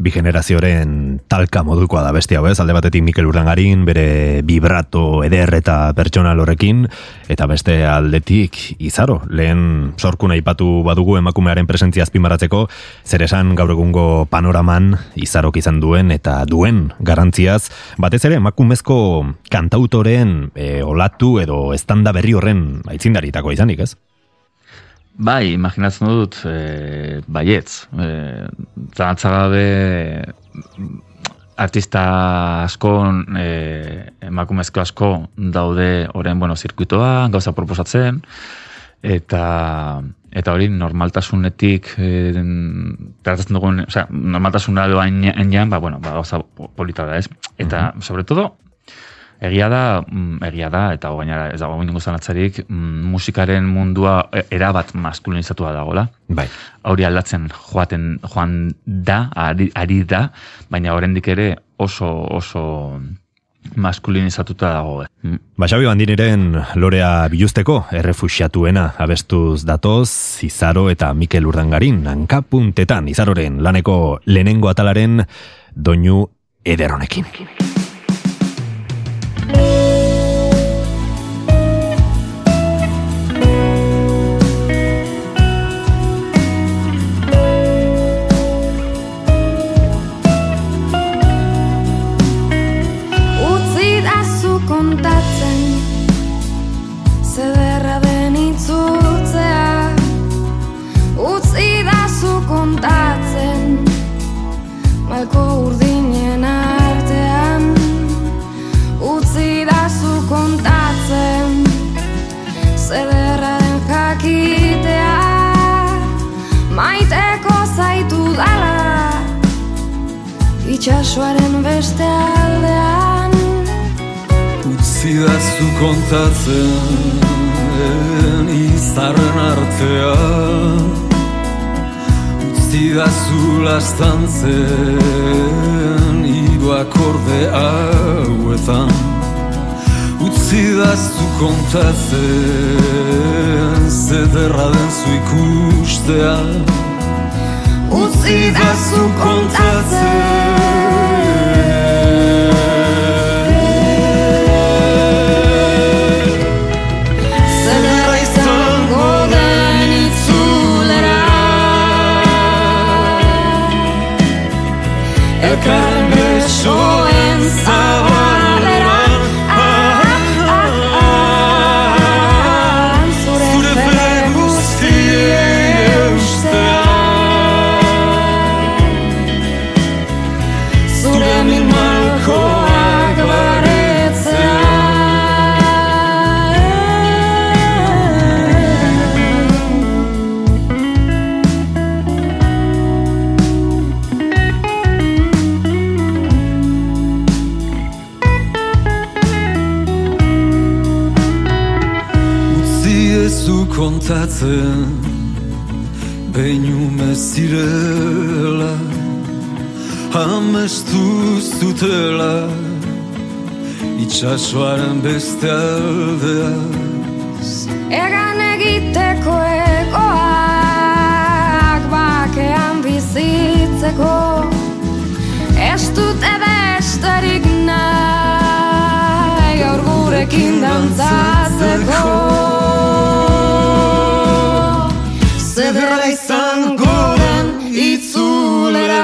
Bi generazioren talka modukoa da beste hau ez, alde batetik Mikel Urdangarin, bere vibrato eder eta pertsonal horrekin, eta beste aldetik izaro, lehen sorkuna aipatu badugu emakumearen presentzia azpimaratzeko, zer esan gaur egungo panoraman izarok izan duen eta duen garantziaz, batez ere emakumezko kantautoren e, olatu edo estanda berri horren aitzindaritako izanik, ez? Bai, imaginatzen dut, e, baietz. E, Zalantza gabe artista asko, e, emakumezko asko daude orain, bueno, zirkuitoan, gauza proposatzen, eta eta hori normaltasunetik e, tratatzen dugun, osea, normaltasuna doa enean, ba, bueno, ba, gauza polita da, ez? Eta, sobre todo, Egia da, mm, egia da, eta gainera ez dago ingo zanatzarik, mm, musikaren mundua e- erabat maskulinizatua dagola. Bai. Hori aldatzen joaten joan da, ari, ari da, baina oraindik ere oso oso maskulinizatuta dago. Mm. Ba, Xabi Bandiniren lorea biluzteko, errefuxiatuena abestuz datoz, Izaro eta Mikel Urdangarin, hankapuntetan, Izaroren laneko lehenengo atalaren doinu ederronekin. Itxasoaren beste aldean Utzi da zu kontatzen izarren artean. Utzi da zu lastantzen hiru akorde hauetan. Utzi da zu kontatzen zederra den zu ikustean Utzi da zu Zederra izango den itzulera Elkarren besoen zabalera kontatzen Beinume zirela Amestu zutela Itxasoaren beste aldea Egan egiteko egoak bakean bizitzeko Ez dute besterik nahi gaur gurekin dantzatzeko Zederra izango den itzulera.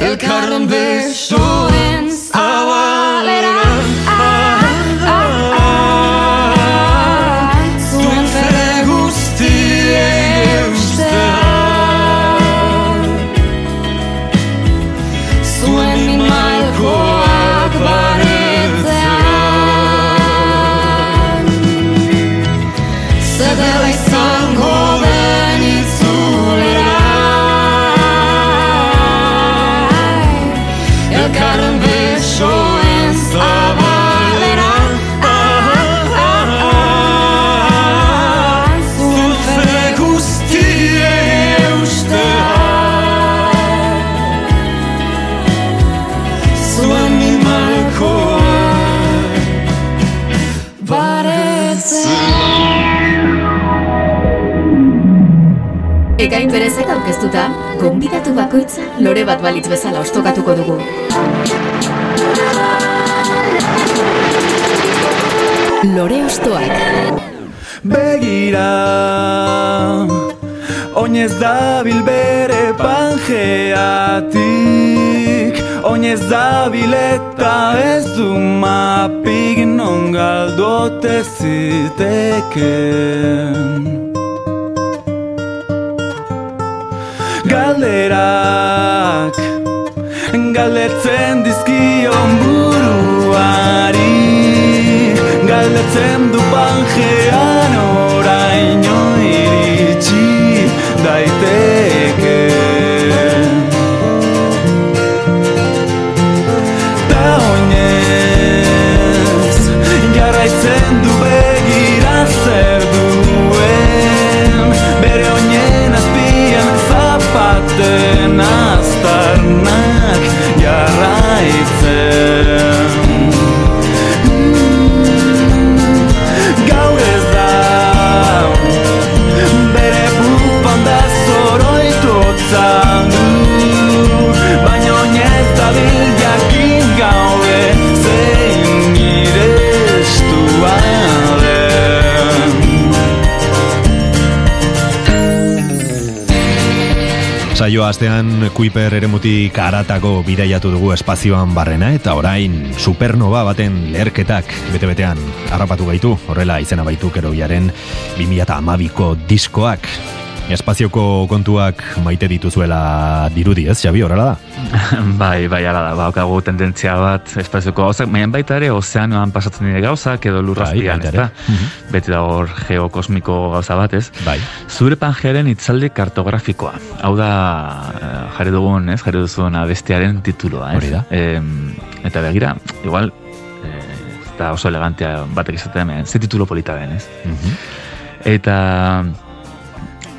Elkarren besoen aurkeztuta, gonbidatu bakoitza lore bat balitz bezala ostokatuko dugu. Lore ostoak. Begira Oinez dabil bere pangeatik Oinez dabil eta ez du mapik non galdote ziteken galderak Galdetzen dizkion buruari Galdetzen du panjean oraino iritsi daiteke. Ta oinez Jarraitzen du begiratzen baten aztarnak jarraitzen Saio astean Kuiper eremutik aratako bidaiatu dugu espazioan barrena eta orain supernova baten leherketak bete-betean harrapatu gaitu, horrela izena baitu kerobiaren 2012ko diskoak. Espazioko kontuak maite dituzuela dirudi, ez, Xabi, horrela da? bai, bai, ala da, baukagu tendentzia bat espazioko gauzak, baina baita ere ozeanoan pasatzen dire gauzak edo lurrazpian, Bai, ez da? Beti da hor geokosmiko gauza bat, ez? Bai. Zure pangearen itzaldi kartografikoa. Hau da, eh, jarri dugun, ez? Jarri duzun abestiaren tituloa, ez? Hori da. Em, eta begira, igual, eh, ez da oso elegantea batek izatea ze titulo polita den, ez? Eta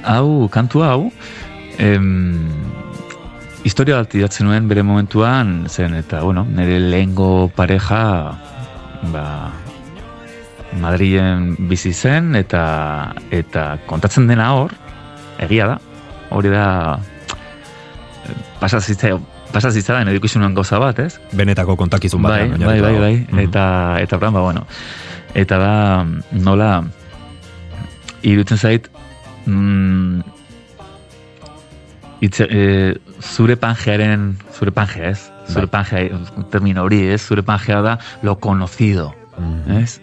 hau, kantu hau, em, historia bat idatzen nuen bere momentuan, zen, eta, bueno, nire lehengo pareja, ba, Madrilen bizi zen, eta, eta kontatzen dena hor, egia da, hori da, pasazitza, pasazitza da, edukizun gauza bat, ez? Benetako kontakizun bai, batean. bai, bai, bai, Mhm. eta, eta, plan, ba, bueno, eta da, nola, irutzen zait, mm, itze, e, zure pangearen, zure pangea, ez? Zure pangea, termino hori, ez? Zure pangea da lo conocido, Mhm. ez?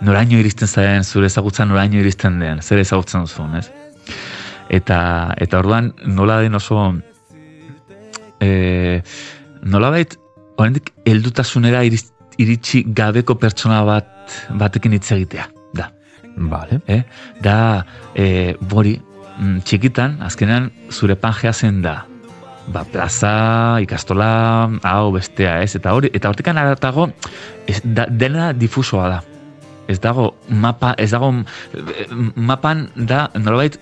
Noraino iristen zaren, zure ezagutza noraino iristen den, zer ezagutzen duzun, ez? Eta, eta orduan, nola den oso, e, nola bait, oraindik heldutasunera iriz- iritsi gabeko pertsona bat batekin hitz egitea. Vale. Eh? Da, e, bori, mm, txikitan, azkenean, zure pangea zen da. Ba, plaza, ikastola, hau bestea, ez? Eta hori, eta hortikan aratago, ez, da, dena difusoa da. Ez dago mapa, ez dago eh, mapan da, nolabait,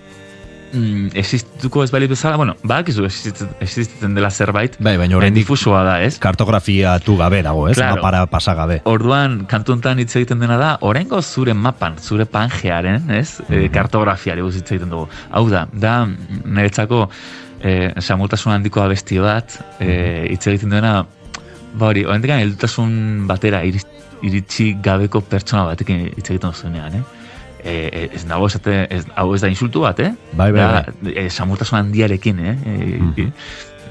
mm, existituko ez bali bezala, bueno, badakizu existitzen, existitzen dela zerbait, Bai, baina oraindik difusoa da, ez? kartografiatu gabe dago, ez? Claro. Mapara pasa gabe. Orduan, kantuntan hitz egiten dena da, oraingo zure mapan, zure pangearen, ez? E, kartografiari buruz hitz egiten dugu. Hau da, da niretzako e, samurtasun handiko abesti bat, e, hitz egiten duena, ba hori, oraindik heldutasun batera iritsi gabeko pertsona batekin hitz egiten duzunean, eh? E, ez nago esate, ez, hau ez da insultu bat, eh? Bai, bai, da, e, samurtasun handiarekin, eh? E,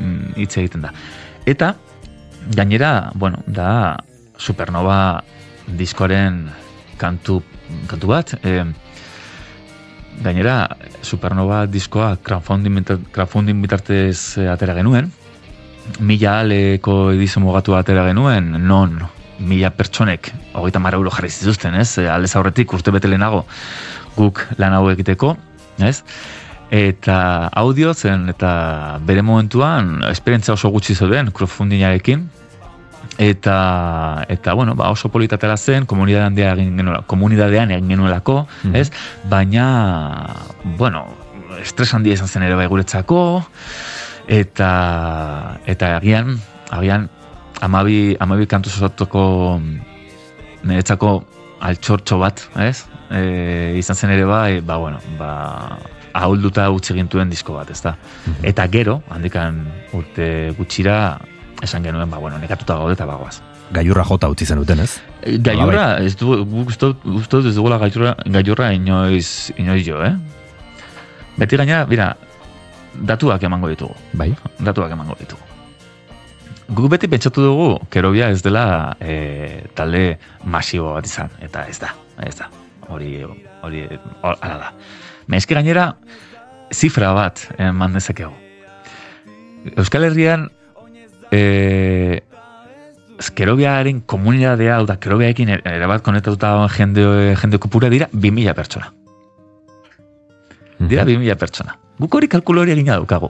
mm, hitz egiten da. Eta, gainera, bueno, da Supernova diskoaren kantu, kantu bat, e, gainera Supernova diskoa crowdfunding, crowdfunding bitartez eh, atera genuen, mila aleko edizio mugatu atera genuen, non mila pertsonek hogeita mara euro jarri zituzten, ez? E, Aldez aurretik urte bete lehenago guk lan hau egiteko, ez? Eta audio zen, eta bere momentuan, esperientzia oso gutxi zeuden, crowdfundingarekin, eta eta bueno, ba oso politatela zen, komunidadean egin genuela, komunidadean egin genuelako, Mhm. ez? Baina bueno, estres handia izan zen ere bai guretzako eta eta agian agian amabi, amabi kantu osatuko niretzako altxortxo bat, ez? E, izan zen ere bai, ba, bueno, ba, ahulduta utzi gintuen disko bat, ez da? Eta gero, handikan urte gutxira, esan genuen, ba, bueno, nekatuta gaude eta bagoaz. Gailurra jota utzi zenuten, ez? E, Gailurra, ez du, uste dut- dut ez dugula gailurra, gailurra inoiz, inoiz jo, eh? Beti gaina, bira, datuak emango ditugu. Bai. Datuak emango ditugu. Guk beti pentsatu dugu, kerobia ez dela e, talde masibo bat izan, eta ez da, ez da. Hori, hori, hor- hala da. Meske gainera, zifra bat eman dezakegu. Euskal Herrian, e, kerobiaren komunidadea, hau da, kerobiaekin erabat konektatuta jende, jende kopura dira 2000 pertsona. Dira 2000 pertsona. Guk hori kalkulo hori egina daukago.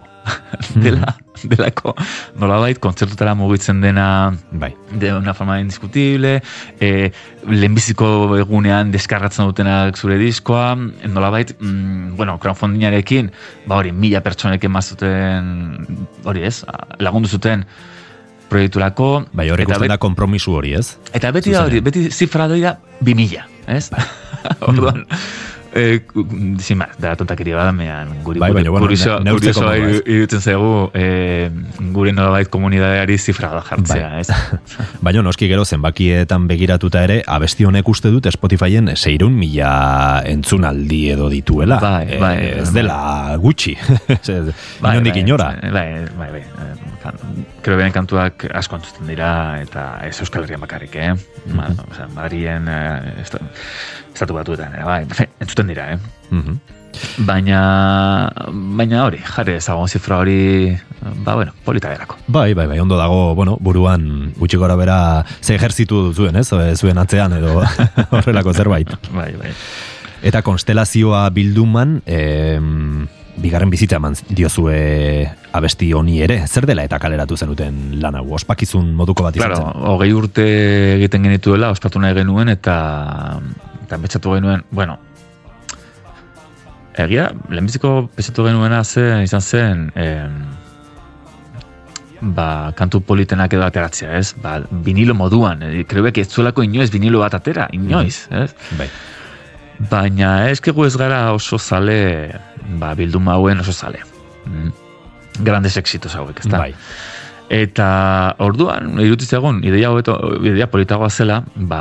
Dela, delako, nolabait, kontzertutara mugitzen dena bai. de una forma indiscutible, e, lehenbiziko egunean deskargatzen dutenak zure diskoa, nolabait, mm, bueno, crowdfundingarekin, ba hori, mila pertsonek emazuten, hori ez, lagundu zuten proiekturako. Bai, eta ikusten da kompromisu hori, ez? Eta beti da hori, beti zifra da 2000, ez? Orduan, Eh, sin más, da tontakeria bada, mean, guri, Bai, baina, bueno, kurioso, ne- kurioso iruditzen zaigu, eh, guri nolabait komunidadeari zifra da jartzea, Bai. ez? Baina noski gero zenbakietan begiratuta ere, abesti honek uste dut Spotifyen seireun mila entzunaldi edo dituela. Bai, bai, Eh, ez bai. dela gutxi. Bai, Inondik bai, inora. Bai, bai, bai. eh, kan- Creo beren kantuak asko entzuten dira, eta ez Euskal Herrian bakarrik, eh? Ma, Mhm. o sea, Madrien, eh, estatu batuetan, eh, bai, entzuten dira, eh? Mhm. Baina, baina hori, jarri ezagun zifra hori, ba, bueno, polita gerako. Bai, bai, bai, ondo dago, bueno, buruan gutxi gora bera ze ejerzitu zuen, ez? Eh, Zuen atzean edo horrelako zerbait. Bai, bai. Eta konstelazioa bilduman, em, bigarren bizitza eman diozue abesti honi ere, zer dela eta kaleratu zenuten lan hau, ospakizun moduko bat izan Claro, zen? hogei urte egiten genituela, ospatu nahi genuen, eta, eta betxatu genuen, bueno, egia, lehenbiziko betxatu genuena zen, izan zen, em, ba, kantu politenak edo ateratzea, ez? Ba, vinilo moduan, eh, kreubek ez zuelako inoiz vinilo bat atera, inoiz, ez? Bai. Baina eskegu ez gara oso zale, ba, bilduma hauen oso zale. Mm. Grandes exitos hauek, ezta? Bai. Eta orduan, irutiz egun, ideia hobeto, ideia politagoa zela, ba,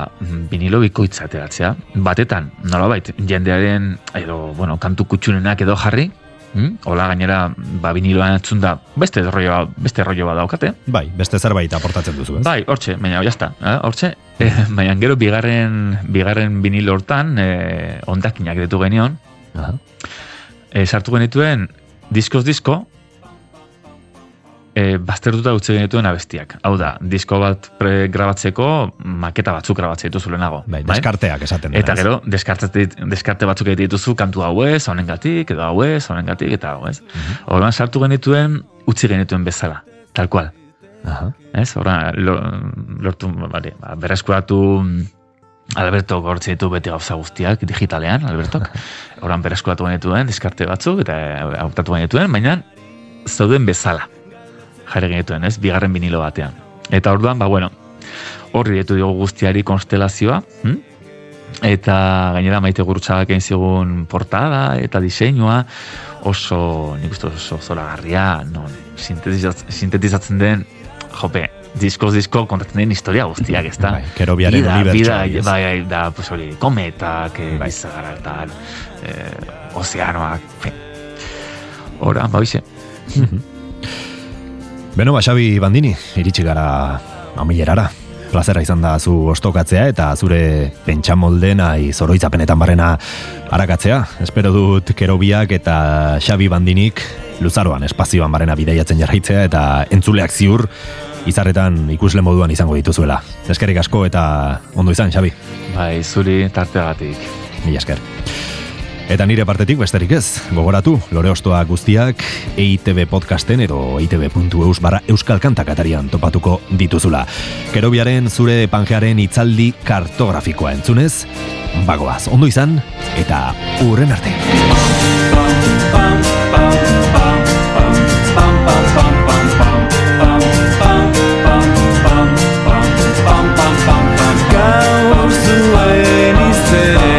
vinilo bikoitza ateratzea. Batetan, nolabait, jendearen, edo, bueno, kantu kutxunenak edo jarri, mm? Ola gainera, ba, viniloan entzun da, beste rollo, beste rollo bat daukate. Bai, beste zerbait aportatzen duzu, ez? Bai, hortxe, baina jazta, eh? hortxe. Eh, baina gero bigarren, bigarren vinilo hortan, eh, ondakinak ditu genion, Aha. eh, sartu genituen diskoz disko, eh, baztertuta utzi genituen abestiak. Hau da, disko bat pregrabatzeko maketa batzuk grabatzea dituzu lehenago. Bai, deskarteak esaten dena, Eta gero, deskarte, deskarte batzuk egite dituzu kantu hau ez, honengatik, edo hau ez, honengatik, eta hau ez. Mhm. Orduan sartu genituen, utzi genituen bezala, tal cual. Aha. Ez, orduan, lo, lortu, bale, ba, berreskuratu Alberto gortze ditu beti gauza guztiak digitalean, Albertok. Orduan berreskuratu genituen, diskarte batzuk, eta hautatu genituen, baina zauden bezala jarri genituen, ez, bigarren vinilo batean. Eta orduan, ba, bueno, horri ditu diogu guztiari konstelazioa, hm? eta gainera maite gurutxagak egin zigun portada eta diseinua oso, nik uste oso zoragarria, non, sintetizat- sintetizatzen den, jope, diskoz disko kontatzen den historia guztiak, ez da? Bai, Kerobiaren Bida, unibertsoa, bida, ez? bai, bai, da, pues hori, kometak, eh, Bai. bizarra, tal, eh, ozeanoak, fe. Ora, ba, bize. Beno, ba, Xabi Bandini, iritsi gara amilerara. Plazera izan da zu ostokatzea eta zure pentsamolde nahi zoroitzapenetan barrena arakatzea. Espero dut kerobiak eta Xabi Bandinik luzaroan espazioan barrena bidaiatzen jarraitzea eta entzuleak ziur izarretan ikusle moduan izango dituzuela. Eskerrik asko eta ondo izan, Xabi. Bai, zuri tarteagatik. Mila esker. Eta nire partetik besterik ez, gogoratu, lore ostoa guztiak EITB podcasten edo eitb.eus barra euskalkantak atarian topatuko dituzula. Kerobiaren zure panjearen itzaldi kartografikoa entzunez, bagoaz, ondo izan, eta urren arte. Gauzuaen izen